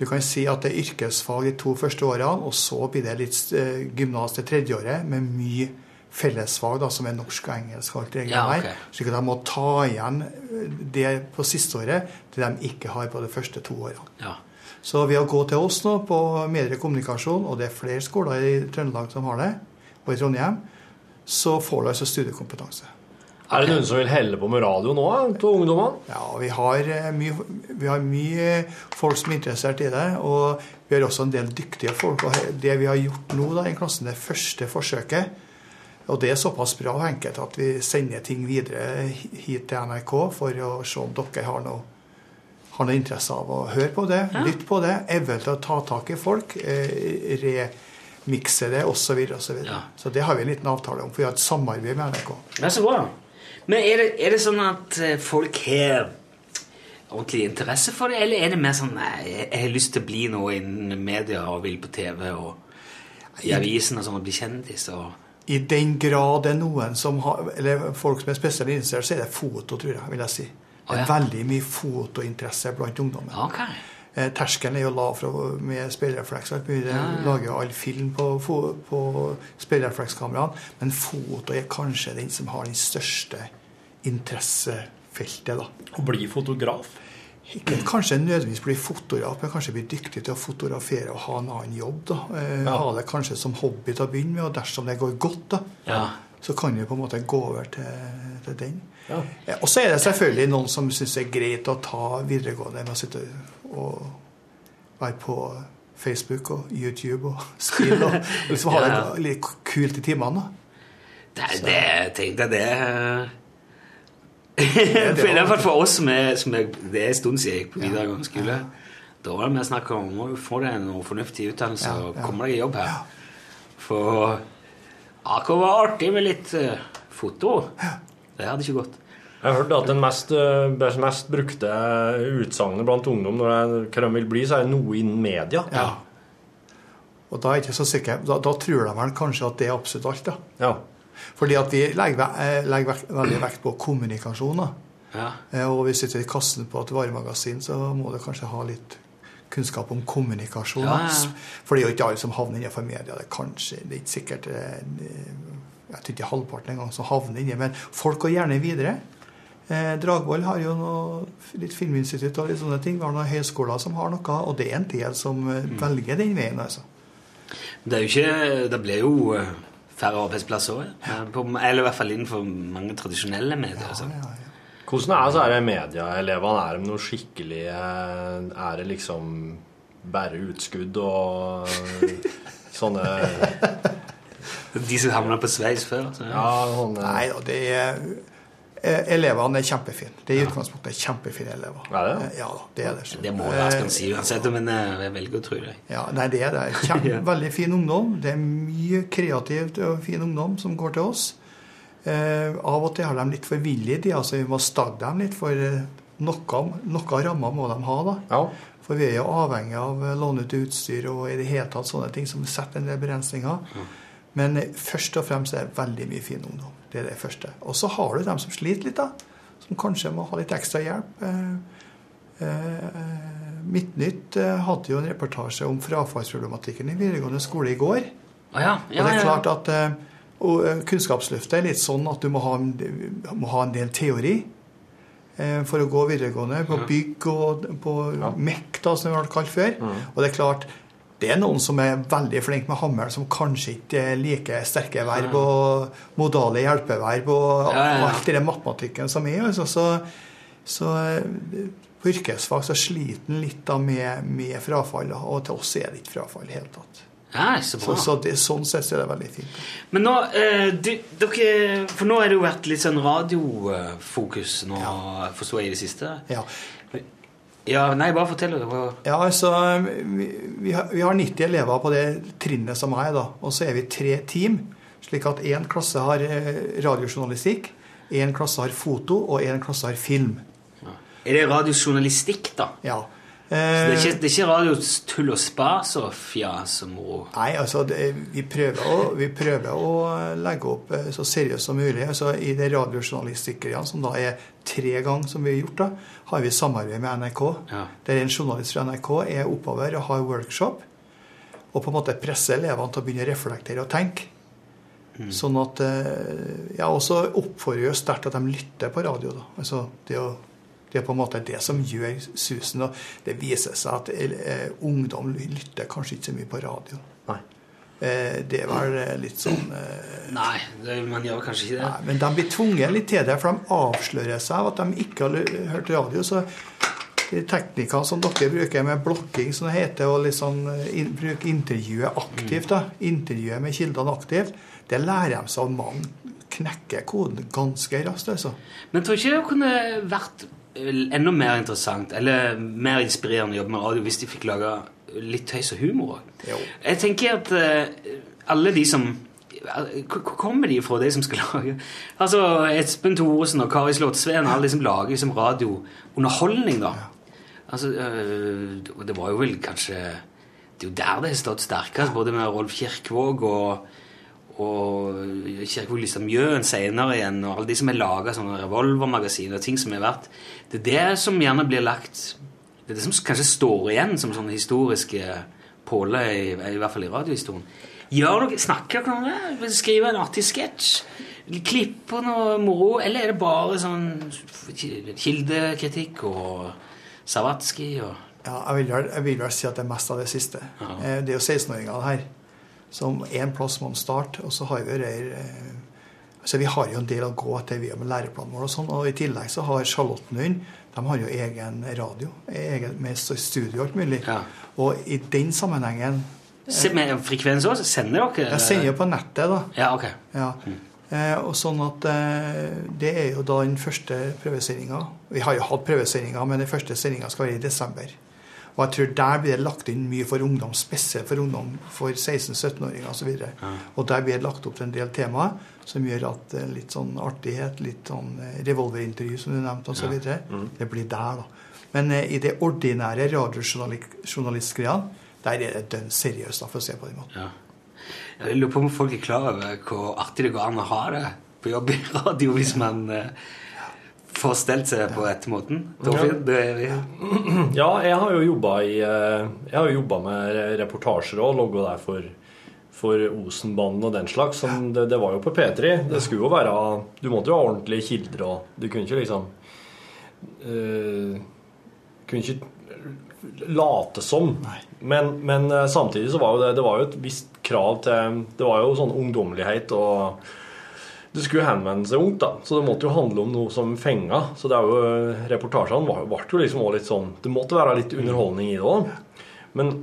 Du kan si at det er yrkesfag de to første årene, og så blir det litt eh, gymnas det tredje året med mye fellesfag, da, som er norsk og engelsk. alt det Ja, okay. at de må ta igjen eh, det på siste året, det de ikke har på de første to årene. Ja. Så ved å gå til oss nå på medier og det er flere skoler i Trøndelag som har det, og i Trondheim, så får du altså studiekompetanse. Er det noen som vil helle på med radio nå, til ungdommene? Ja, vi har, eh, mye, vi har mye folk som er interessert i det, og vi har også en del dyktige folk. Og det vi har gjort nå da, i klassen, det første forsøket, og det er såpass bra og enkelt at vi sender ting videre hit til NRK for å se om dere har noe, har noe interesse av å høre på det, lytte på det, eventuelt ta tak i folk, eh, remikse det osv. Så, videre, og så, videre. Ja. så det har vi en liten avtale om, for vi har et samarbeid med NRK. Det er så bra. Men er det, er det sånn at eh, folk har ordentlig interesse for det, eller er det mer sånn nei, jeg har lyst til å bli noe innen media og vil på TV og i avisen og sånn og bli kjendis og I den grad det er noen som har, eller folk som er spesielt interessert, så er det foto, tror jeg. vil jeg si. Det er ja. veldig mye fotointeresse blant ungdommen. Ok. Eh, terskelen er jo lav for, med speilrefleks. Vi Ja, ja. lager jo all film på, på speilreflekskameraene. Men foto er kanskje den som har den største interessefeltet. da. Å bli fotograf? Ikke kanskje nødvendigvis bli fotograf, men kanskje bli dyktig til å fotografere og ha en annen jobb. da. Eh, Ja. Ha det kanskje som hobby til å begynne med, og dersom det går godt, da, Ja. så kan du på en måte gå over til, til den. Ja. Eh, Og så er det selvfølgelig noen som syns det er greit å ta videregående med å sitte og være på Facebook og YouTube og skrive og liksom ha det litt kult i timene. Det, det tenk jeg det For I hvert fall for oss som er, som er Det er en stund siden jeg gikk på videregående skole. Da var det mer snakk om å få deg en fornuftig utdannelse Ja, og komme deg i jobb her. For AK var artig med litt uh, foto. Det hadde ikke gått. Jeg har hørt at den mest, eh, mest brukte utsagnet blant ungdom når det, hva de vil bli, så er det noe innen media. Ja. Og da er jeg ikke så sikker. Da, da tror de vel kanskje at det er absolutt alt. da. Ja. Fordi at vi legger, eh, legger veldig vekt på kommunikasjon. Ja. Eh, Og vi sitter i kassen på et varemagasin, så må du kanskje ha litt kunnskap om kommunikasjon. Ja, ja. For det er jo ikke alle som havner innenfor media. Det er kanskje, det er ikke sikkert eh, Jeg tror ikke halvparten engang som havner inni, men folk går gjerne videre. Eh, Dragvoll har jo noe, litt filminstitutt og litt sånne ting. Vi har noen høyskoler som har noe, og det er en del som Mm. velger den veien. altså. Det er jo ikke Det blir jo færre arbeidsplasser òg. Eller i hvert fall innenfor mange tradisjonelle medier. Ja, Ja, ja. Hvordan er så er det medieelevene? Er de noe skikkelig Er det liksom bare utskudd og sånne De som havna på sveis før. Så, Ja, sånne Nei det er Elevene er kjempefine. Det er i utgangspunktet kjempefine elever. Ja, det? Eh, Ja det er det. Det må være skal si uansett, men eh, jeg velger å tro det. Ja, nei, det er det. Kjem, veldig fin ungdom. Det er mye kreativt og fin ungdom som går til oss. Eh, av og til har de litt for villige de, altså vi må stagge dem litt, for eh, noe, noe rammer må de ha. da. Ja. For vi er jo avhengig av lånet utstyr og i det hele tatt sånne ting som setter en del begrensninger. Men først og fremst er det veldig mye fin ungdom. Det er det første. Og så har du dem som sliter litt, da. Som kanskje må ha litt ekstra hjelp. Eh, eh, Midtnytt eh, hadde jo en reportasje om frafallsproblematikken i videregående skole i går. Å ja, Og det er klart at Kunnskapsløftet er litt sånn at du må ha, må ha en del teori for å gå videregående. På bygg og på MEK, da, som det ble kalt før. Og det er klart, det er noen som er veldig flinke med hammeren, som kanskje ikke liker sterke verb og modale hjelpeverb og Ja, ja, ja. alt det matematikken som er. Altså, så så eh, på yrkesfag så sliter en litt da med, med frafall, og til oss er det ikke frafall i det hele tatt. Ja, så Så, bra. så det, sånn sett så er det veldig fint. Men nå, eh, du, dere, for nå har det jo vært litt sånn radiofokus nå, forstår jeg i det siste. Ja. Ja, nei, bare fortell. Det. Ja, altså, vi, vi, har, vi har 90 elever på det trinnet som er, da. Og så er vi tre team. Slik at én klasse har eh, radiojournalistikk, én klasse har foto, og én klasse har film. Er det radiojournalistikk, da? Ja. Så det er Eh, ikke, det er ikke radiotull og spas og fjas og moro? Nei, altså det, vi, prøver å, vi prøver å legge opp eh, så seriøst som mulig. Altså, I det radiojournalistikkeriene, som da er tre ganger som vi har gjort, da, har vi samarbeid med NRK. Ja. Der en journalist fra NRK er oppover og har workshop. Og på en måte presser elevene til å begynne å reflektere og tenke. Sånn at eh, Ja, og så oppfordrer jo sterkt at de lytter på radio. da. Altså, det, å, det er på en måte det som gjør susen. Og det viser seg at eh, ungdom lytter kanskje ikke så mye på radio. Nei. Eh, det var eh, litt sånn eh, Nei, det, man gjør kanskje ikke det. Nei, men de blir tvunget litt til det, for de avslører seg av at de ikke har hørt radio. Så de teknikkene som dere bruker med blokking, som det heter, og liksom in, bruke intervjuet aktivt, da, intervjuet med kildene aktivt, det lærer de seg av mange. Knekker koden ganske raskt, altså. Men tror ikke det kunne vært enda mer interessant eller mer inspirerende å jobbe med radio hvis de fikk lage litt tøys og humor òg? Jeg tenker at uh, alle de som Hvor hvor kommer de fra, de som skal lage? Altså Espen Thoresen og Kari Slottsveen alle de som lager liksom radiounderholdning, da. Altså, øh, det var jo vel kanskje Det er jo der det har stått sterkest, både med Rolf Kirkvaag og og Kirkvaag Lystad Mjøen senere igjen, og alle de som har laga sånne revolvermagasiner og ting som er verdt Det er det som gjerne blir lagt Det er det som kanskje står igjen som sånne historiske påler, i, i hvert fall i radiohistorien. Gjør dere, Snakker dere om det? Skriver en artig sketsj? Klipper noe moro? Eller er det bare sånn kildekritikk og Savatski og Ja, jeg vil, vel, jeg vil vel si at det er mest av det siste. Ja. Det er jo 16-åringene her som én plass må man starte, og så har vi der eh, altså Vi har jo en del å gå etter har med læreplanen vår, og sånn, og i tillegg så har Charlottenlund de har jo egen radio egen, med studio og alt mulig. Ja. Og i den sammenhengen Se, Med frekvens også? Sender dere? Jeg sender jo på nettet, da. Ja, ok. Ja. Eh, og sånn at eh, Det er jo da den første prøvesendinga. Vi har jo hatt prøvesendinga, men den første sendinga skal være i desember. Og jeg tror der blir det lagt inn mye for ungdom, spesielt for ungdom for 16-17-åringer osv. Og, ja. og der blir det lagt opp til en del temaer som gjør at eh, litt sånn artighet, litt sånn eh, revolverintervju som du nevnte osv. Ja. Mm. Det blir der, da. Men eh, i det ordinære radiojournalistgreia, der er det dønn seriøst, da, for å se på den måten. Ja. Jeg lurer på om folk er klar over hvor artig det går an å ha det på jobb i radio hvis man eh, får stelt seg på rett måten. Torfinn, det er vi. Ja, jeg har jo jobba i eh, Jeg har jo jobba med reportasjer og logga der for, for Osenbanden og den slags. Som det, det var jo på P3. Det skulle jo være Du måtte jo ha ordentlige kilder, og du kunne ikke liksom uh, Kunne ikke late som. Men, men eh, samtidig så var jo det, det var jo et visst krav til Det var jo sånn ungdommelighet og det skulle henvende seg ungt, da, så det måtte jo handle om noe som fenga. Så det er jo, reportasjene ble jo liksom også litt sånn Det måtte være litt underholdning i det òg. Men,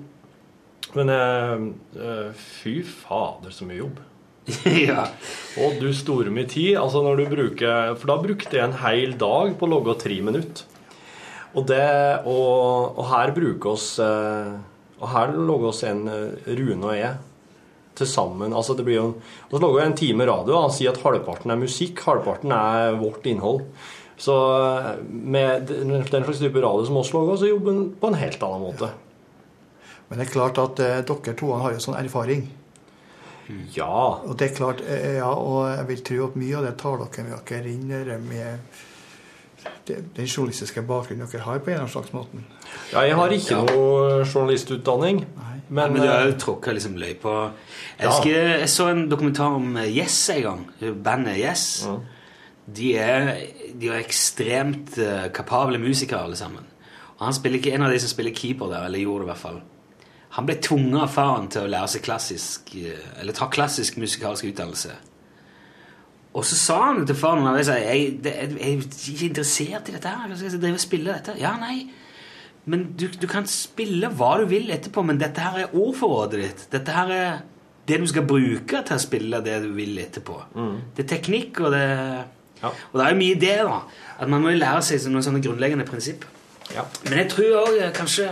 men eh, fy fader, så mye jobb. ja. Og du store mye tid. Altså når du bruker For da brukte jeg en hel dag på å logge tre minutter. Og, det, og, og her bruker oss eh, Og her logger oss en eh, Rune og jeg til sammen. Altså det blir jo Og så lager vi en time radio og sier at halvparten er musikk, halvparten er vårt innhold. Så med den slags type radio som oss lager, så jobber en på en helt annen måte. Men det er klart at eh, dere to har jo sånn erfaring. Ja. Og det er klart, eh, ja, og jeg vil tro at mye av det tar dere med dere inn med den journalistiske bakgrunnen dere har, på en eller annen slags måte. Ja, jeg har ikke noe journalistutdanning. Men, Men du har jo tråkka liksom løypa Jeg Ja. husker jeg så en dokumentar om Yes en gang. Bandet Yes. De, er, de er ekstremt eh, kapable musikere, alle sammen. Og han spiller ikke en av de som spiller keeper der, eller gjorde det i hvert fall. Han ble tvunget av faren til å lære seg klassisk eh, Eller ta klassisk musikalsk utdannelse. Og så sa han til faren jeg, sa, jeg, jeg, jeg er ikke interessert i dette her. Jeg skal drive og spille dette. Ja, nei. Men du, du kan spille hva du vil etterpå, men dette her er ordforrådet ditt. Dette her er det du skal bruke til å spille det du vil etterpå. Det er teknikk, og det Ja. Og det er jo mye det, da. At man må lære seg noen sånne grunnleggende prinsipp. Ja. Men jeg tror òg kanskje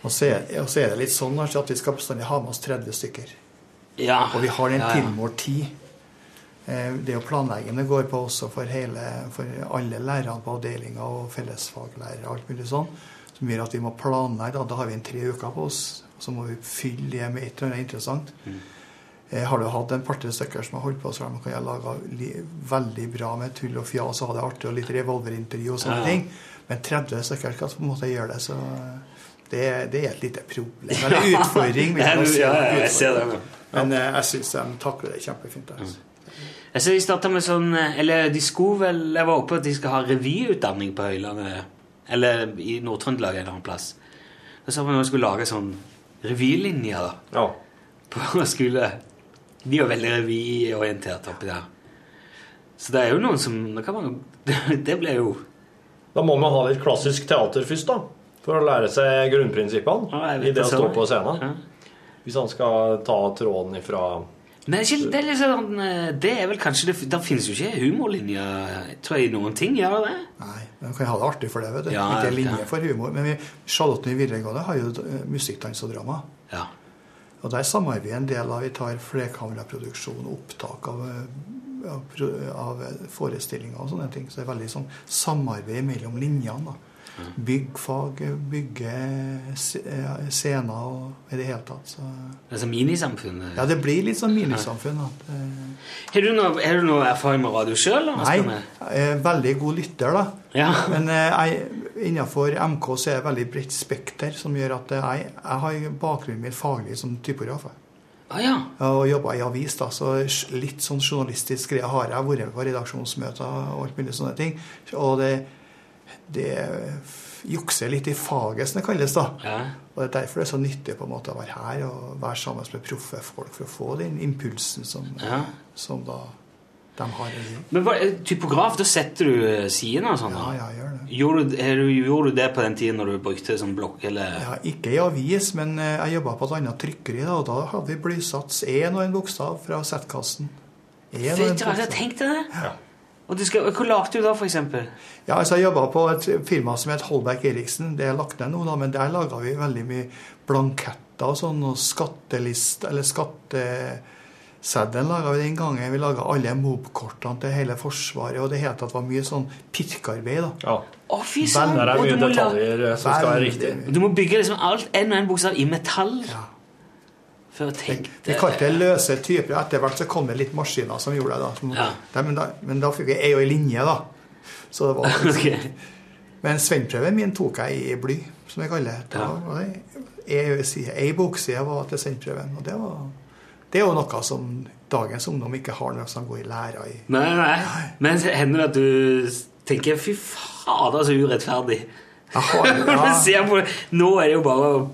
Og så er, er det litt sånn at vi skal bestandig ha med oss 30 stykker. Ja. Og vi har den ja, ja. tilmålt tid. Eh, Det å planlegge det går på også for, hele, for alle lærerne på avdelinga og fellesfaglærere og alt mulig sånn. Som gjør at vi må planlegge. Da, da har vi en tre uker på oss. Og så må vi fylle det med et eller annet interessant. Eh, Har du hatt en par-tre stykker som har holdt på så kan jeg lage li, veldig bra med tull og fjas og ha det artig og litt revolverintervju og sånne Ja. ting. Men 30 stykker skal på en måte gjøre det, så det, det er et lite problem. Eller utfordring. Ja, ja, ja, jeg ser det. Men eh, jeg syns de takler det kjempefint. Altså. Jeg ser de startet med sånn Eller de skulle vel Jeg var oppe at de skal ha revyutdanning på Høylandet. Eller i Nord-Trøndelag en eller annen plass. Da sa vi at man skulle lage sånn revylinjer da, ja. på skole. De er jo veldig revyorientert oppi der. Så det er jo noen som kan man, Det ble jo Da må man ha litt klassisk teater først, da. For å lære seg grunnprinsippene Ja, i det å stå på scenen. ja. Hvis han skal ta tråden ifra Men det er ikke, det er eh, vel kanskje det, Der finnes jo ikke humorlinjer, tror jeg, i noen ting. Gjør det? Nei, men kan ha det artig for det. vet du. Ja, Ikke linje for humor. Men vi, Charlotten i videregående har jo musikkdans og drama. Ja. Og der samarbeider vi en del av Vi tar flerkameraproduksjon og opptak av, eh, av, av eh, forestillinger og sånne ting. Så det er veldig sånn samarbeid mellom linjene. da. Byggfag, bygge eh, scener og i det hele tatt. Så, Det sånn minisamfunn. ja, det blir litt sånn minisamfunn. Det- Har du noe, har du noe erfaring med radio sjøl? Nei, jeg er veldig god lytter, da. Ja. Men eh, innenfor MK så er det veldig bredt spekter, som gjør at eh, jeg, jeg har bakgrunnen min faglig som typograf. Ah, ja. Og jobba i avis, da, så litt sånn journalistisk greie har jeg. vært med på redaksjonsmøter og alt mulig sånne ting. Og det, det jukser litt i faget, som det kalles. da. ja. Og det er derfor det er så nyttig på en måte å være her og være sammen med proffe folk for å få den impulsen som, Ja. som da de har. Men hva, typograf, da setter du eh, sidene og sånn? Ja, ja, gjør det. Gjorde, gjorde du det på den tiden når du brukte sånn blokk, eller? Ja, ikke i avis, men eh, jeg jobba på et annet trykkeri, da, og da hadde vi blysats én og en bokstav fra settkassen. En og en Vet du hva, det! bokstav. Og du skal, Hvor lagde du da, for eksempel? Ja, altså Jeg jobba på et firma som het Holberg Eriksen. Det er lagt ned nå, da, men der laga vi veldig mye blanketter og sånn, og skattelist, eller skatteseddel laga vi den gangen. Vi laga alle MOB-kortene til hele Forsvaret, og det het at det var mye sånn pirkearbeid. da. Ja. Å, fy søren! Der er mye detaljer eh, som skal være riktig. Du må bygge liksom alt, en og en bokstav i metall. Ja. Vi kalte det løse typer. Etter hvert så kom det litt maskiner som gjorde det. da. Som, Ja. Nei, men, da men da fikk jeg ei og ei linje, da. Så det var okay. Men svennprøven min tok jeg i bly, som jeg kaller det. Ja. ei bokside var til svennprøven. Og det, var, det er jo noe som dagens ungdom ikke har når de går i læra i. Nei, nei. Men hender det at du tenker 'fy fader, så urettferdig'? Du ja. Nå er det jo bare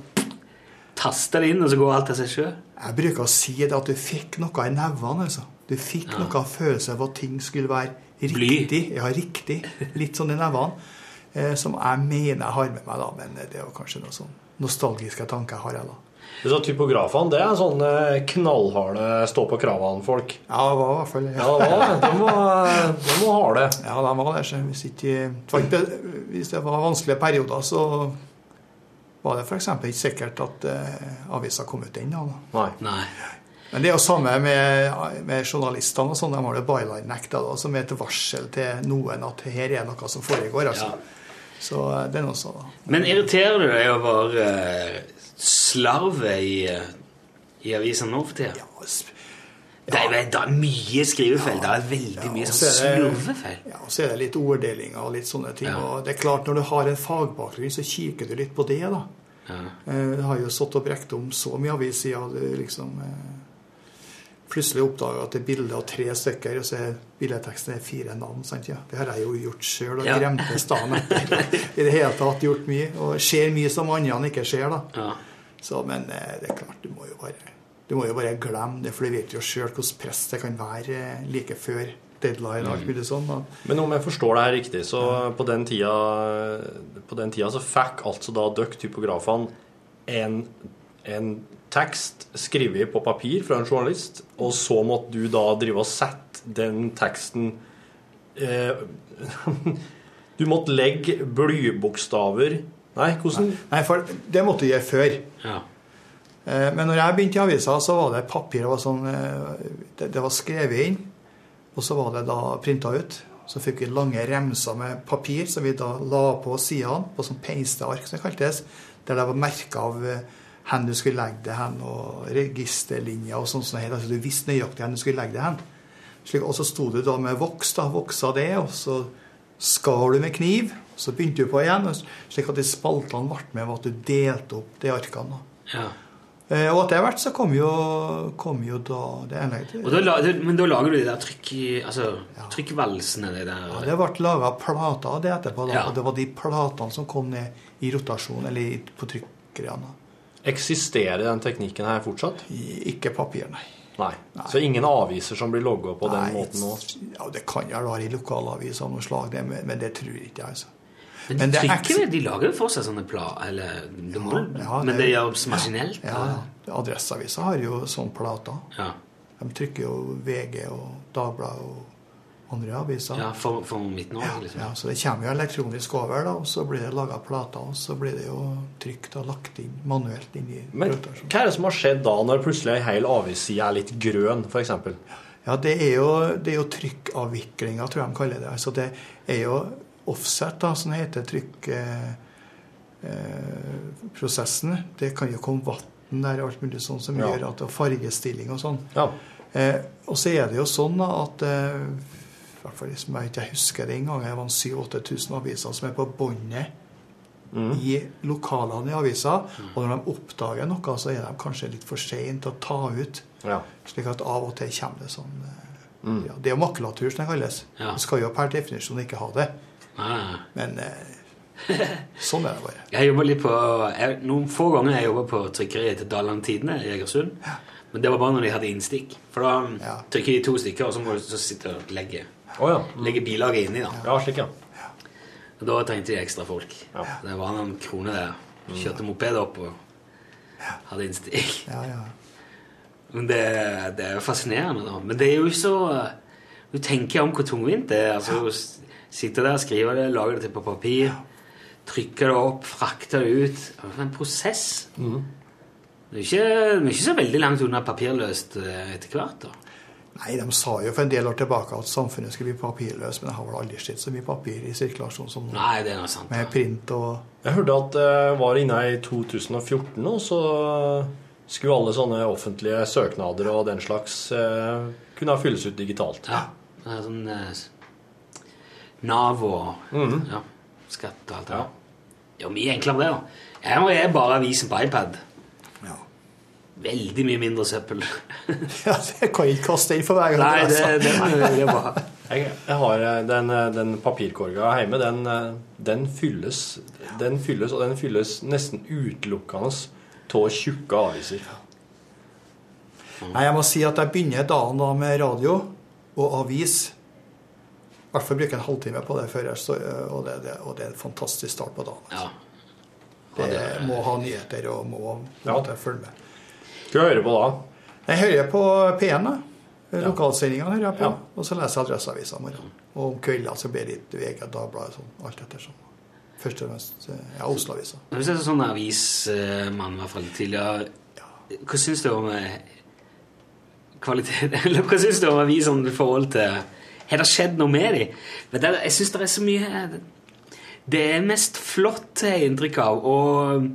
taste det inn, og så går alt av seg sjøl. jeg bruker å si det at du fikk noe i nevene. altså. Du fikk Ja. noe følelse av at ting skulle være Bly. riktig. Ja, riktig. Litt sånn i nevene. Eh, som jeg mener jeg har med meg, da. Men det er jo kanskje noen sånn nostalgiske tanker jeg har. jeg da. Så typografene, det er sånne knallharde stå-på-kravene-folk. Ja, det var i hvert fall Ja, det var- de må, de var ha det. Ja, de var det. Hvis, var ikke- hvis det var vanskelige perioder, så var det f.eks. ikke sikkert at eh, avisa kom ut ennå. Nei. Nei. Men det er jo samme med, med journalistene. og sånn, De har det byline-nekta, som er et varsel til noen at her er noe som foregår. altså. Ja. Så eh, det er noe sånn. Men irriterer du deg over uh, slarvet i, i avisen nå for tida? Ja, Det, er, det er mye skrivefeil. Det er veldig mye sånn slurvefeil. Ja, og så er det litt orddelinger og litt sånne ting. Ja. og det er klart Når du har en fagbakgrunn, så kikker du litt på det. da. Ja. Eh, Jeg har jo satt og brekt om så mye avissider. Du liksom eh, plutselig oppdaga at det er bilde av tre stykker, og så er bildeteksten er fire navn. sant ja? Det har jeg jo gjort sjøl, og Ja. gremtes dagen etter. I det hele tatt gjort mye. Og ser mye som andre ikke ser, da. Ja. Så, men eh, det er klart, du må jo bare, du må jo bare glemme det, for du vet jo sjøl hvordan press det kan være eh, like før deadline og alt sånn. da. Men om jeg forstår det her riktig, så på den tida, på den tida så fikk altså da dere typografene en, en tekst skrevet på papir fra en journalist, og så måtte du da drive og sette den teksten eh, Du måtte legge blybokstaver Nei, hvordan Nei, for det måtte du gjøre før. Ja. Eh, Men når jeg begynte i avisa, så var det papir det var sånn, eh, det, det var skrevet inn, og så var det da printa ut. Så fikk vi lange remser med papir som vi da la på sidene, på sånn peisteark som det kaltes, der det var merka av eh, hvor du skulle legge det hen, og registerlinjer og sånn. sånn altså Du visste nøyaktig hvor du skulle legge det hen. Og så sto du da med voks, da, voksa det, og så skar du med kniv. Så begynte du på igjen, slik at de spaltene ble med ved at du delte opp de arkene. ja. Eh, Og etter hvert så kom jo, kom jo da det ene Og da, men da lager du de der trykk, altså, trykkvalsene, De der ja, Det ble laga plater av det etterpå. da, Ja. Og det var de platene som kom ned i rotasjon, eller på trykkgreiene. Eksisterer den teknikken her fortsatt? Ikke papir, nei. Nei. Så ingen aviser som blir logga på den måten nå? Ja, Det kan jo være i lokalaviser av noe slag, men det tror jeg ikke altså. Men, de det er trykker eks- de lager jo for seg sånne plater, Eller, de må, Ja, men det- gjøres maskinelt? Ja, ja. Adresseavisa har jo sånne plater. Ja. De trykker jo VG og Dagbladet og andre aviser. ja for, for Midt-Norge, liksom. Ja, så det kommer jo elektronisk over, da, og så blir det laga plater, og så blir det jo trykt og lagt inn manuelt inn i Men rotasjon. hva er det som har skjedd da, når plutselig ei hel avisside er litt grønn, f.eks.? Ja, det er jo, det er jo trykkavviklinga, tror jeg de kaller det. Altså det er jo offset, da, som heter trykkprosessen. Eh, prosessen. det kan jo komme vann der og alt mulig sånn som Ja. gjør at det er fargestilling og sånn. Ja. Eh, og så er det jo sånn da, at eh, i hvert fall liksom jeg ikke husker det engang, det var 7000-8000 aviser som er på båndet i lokalene i avisa. Og når de oppdager noe, så er de kanskje litt for seine til å ta ut. Ja. Slik at av og til kommer det sånn mm. ja, Det er jo makulatur, som det kalles. Ja. Du skal jo per definisjon ikke ha det. Nei. Men eh, sånn er det bare. Jeg jobber litt på, jeg, Noen få ganger jeg jobba på trykkeriet til Dalland Tidende i Egersund. Men det var bare når de hadde innstikk. For da Ja. trykker de to stykker, og så må du så sitte og legge, oh, ja. legge bilaget inni. da. Ja, slik, ja. Og da trengte de ekstra folk. Ja. Det var noen kroner der. Kjørte moped opp og hadde innstikk. Ja, ja. Men det, det er jo fascinerende, da. Men det er jo ikke så Du tenker om hvor tungvint det er. altså å s- Sitte der, skrive det, lage det til på papir, trykke det opp, frakte det ut. Det er en prosess. Det er ikke, det er ikke så veldig langt unna papirløst eh, etter hvert. da. Nei, de sa jo for en del år tilbake at samfunnet skulle bli papirløst, men det har vel aldri sett så mye papir i sirkulasjon som nå. Nei, det er noe sant. Med print og Jeg hørte at det var inne i 2014 nå, så skulle alle sånne offentlige søknader og den slags eh, kunne fylles ut digitalt. Ja. Det er sånn eh, Nav og ja, skatt og alt det Ja. der. Ja, mye enklere det, da. Her må bare avisen på iPad. Ja. Veldig mye mindre søppel. ja det kan ikke kaste inn for hver gang. Nei, det, leser. det, må jeg bare Jeg, jeg har eh, den, eh, den papirkorga hjemme, den, eh, den fylles Den fylles, og den fylles nesten utelukkende av tjukke aviser. Nei, jeg må si at jeg begynner dagen da med radio og avis. Hvert fall bruke en halvtime på det før jeg står, og det, det, og det er en fantastisk start på dagen. Ja. Det må ha nyheter og må Ja. følge med. Hva hører du på da? Jeg hører på P1, da. Lokalsendingene hører jeg på. Ja. Og så leser jeg Adresseavisa om morgenen. Og om kvelden så blir det litt VG, Dagbladet, sånn, alt etter sånn. Først og fremst eh, ja, Oslo-avisa. Hvis jeg er sånn avismann, i hvert fall tidligere Hva syns du om eh, kvalitet Eller hva syns du om avisene i forhold til Har det skjedd noe med dem? Men det, jeg syns det er så mye Det er mest flott, har jeg inntrykk av. Og,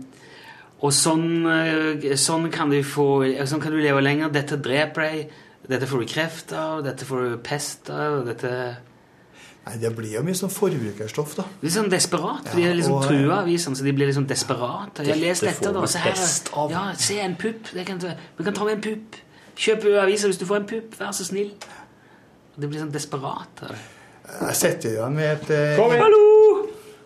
og sånn, eh, sånn kan du få Sånn kan du leve lenger. Dette dreper deg. Dette får du kreft av. Dette får du pest av. Dette Nei, det blir jo mye sånn forbrukerstoff, da. Litt sånn desperat. de Ja, er liksom og- trua avisene, så de blir liksom desperate. Jeg har lest Dette da. Se her. Ja, se en pupp. Det kan, ta- vi kan ta med en pupp. Kjøp aviser hvis du får en pupp. Vær så snill. Det blir sånn desperate. Jeg sitter jo igjen med et eh, Kom inn! Hallo!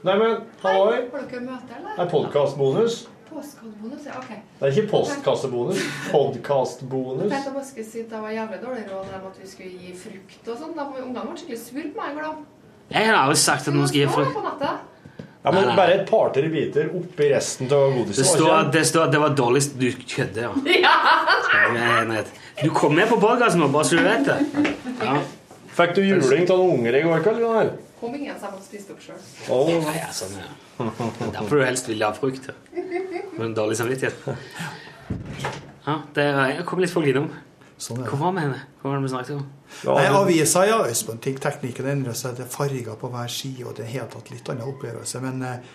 Neimen, halloi. Har dere møte, eller? Det er podkastbonus. Postkodebonus, ja, OK. Det er ikke postkassebonus, podkastbonus. Jeg må skulle si at det var jævlig dårlig råd om at vi skulle gi frukt og sånn. Da var Ungene ble skikkelig sur på meg går. Jeg har aldri sagt at noen skal gi frukt. Ja, men bare et par-tre biter oppi resten av godiset. Det står, at det står det var dårligst Du kødder, ja. Ja! Du kom med på podkasten bare så du vet det. Ja. Fikk du juling av noen unger i går kveld? Gunnar? Kom ingen som hadde spist opp sjøl. Å, Ja, ja, sånn, ja. Det er Derfor du helst vil ha frukt. Men Med en dårlig samvittighet. Ja, det kom litt folk innom. Sånn Hva var det? Hva var det vi snakket om? ja, Nei, Avisa ja, Øystein, ting, teknikken endrer seg. Det er farger på hver side, og det er helt tatt litt annen opplevelse. Men eh,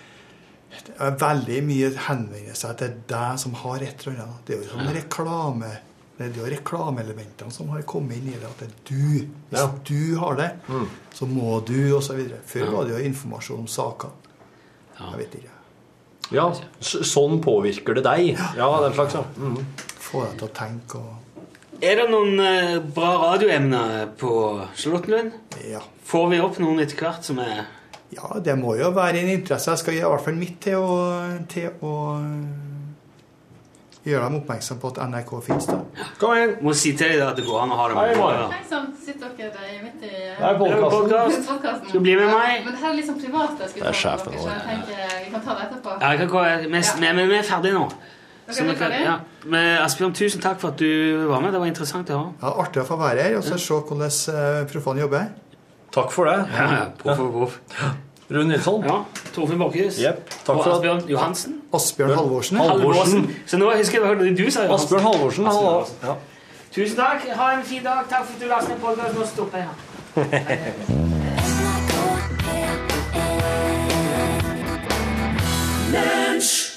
det er veldig mye henvendelser til deg som har et eller annet. Det er jo sånn reklame det er jo reklameelementene som har kommet inn i det. At det er du. Hvis Ja. du har det, så må du, osv. Før var det jo informasjon om saker. Jeg vet ikke. ja, sånn påvirker det deg. Ja, den slags, ja. Mm. Få deg til å tenke og Er det noen eh, bra radioemner på Charlottenlund? Ja. Får vi opp noen etter hvert som er Ja, det må jo være en interesse. Jeg skal gi i hvert fall mitt til å, til å gjøre dem oppmerksom på at NRK finnes. da. Kom igjen. Må si til deg at det går an å ha det Hei, med. Hei, Ja. Hei sann, sitter dere der midt i Det er podkasten. Podcast. Skal du bli med meg? Men det her er sånn privat. Jeg skulle Det er ta med sjefen dere, vår. jeg tenker vi kan ta det etterpå. Ja, jeg kan gå, vi, vi, vi er ferdige nå. Er kan, ja. Men Asbjørn, tusen takk for at du var med. Det var interessant å høre. Ja, Artig å få være her og så se hvordan eh, jobber. Takk for det. Ja, ja, proff og proff. Rune Nilsson. Ja. Torfinn Borchhus. Yep. Og Asbjørn Johansen. Asbjørn Halvorsen. Halvorsen. Så nå husker jeg hva du sa. Asbjørn Halvorsen. Asbjørn Halvorsen. Ja. Tusen takk. Ha en fin dag. Takk for at du lastet ned podkasten. Nå stopper jeg her. lunch.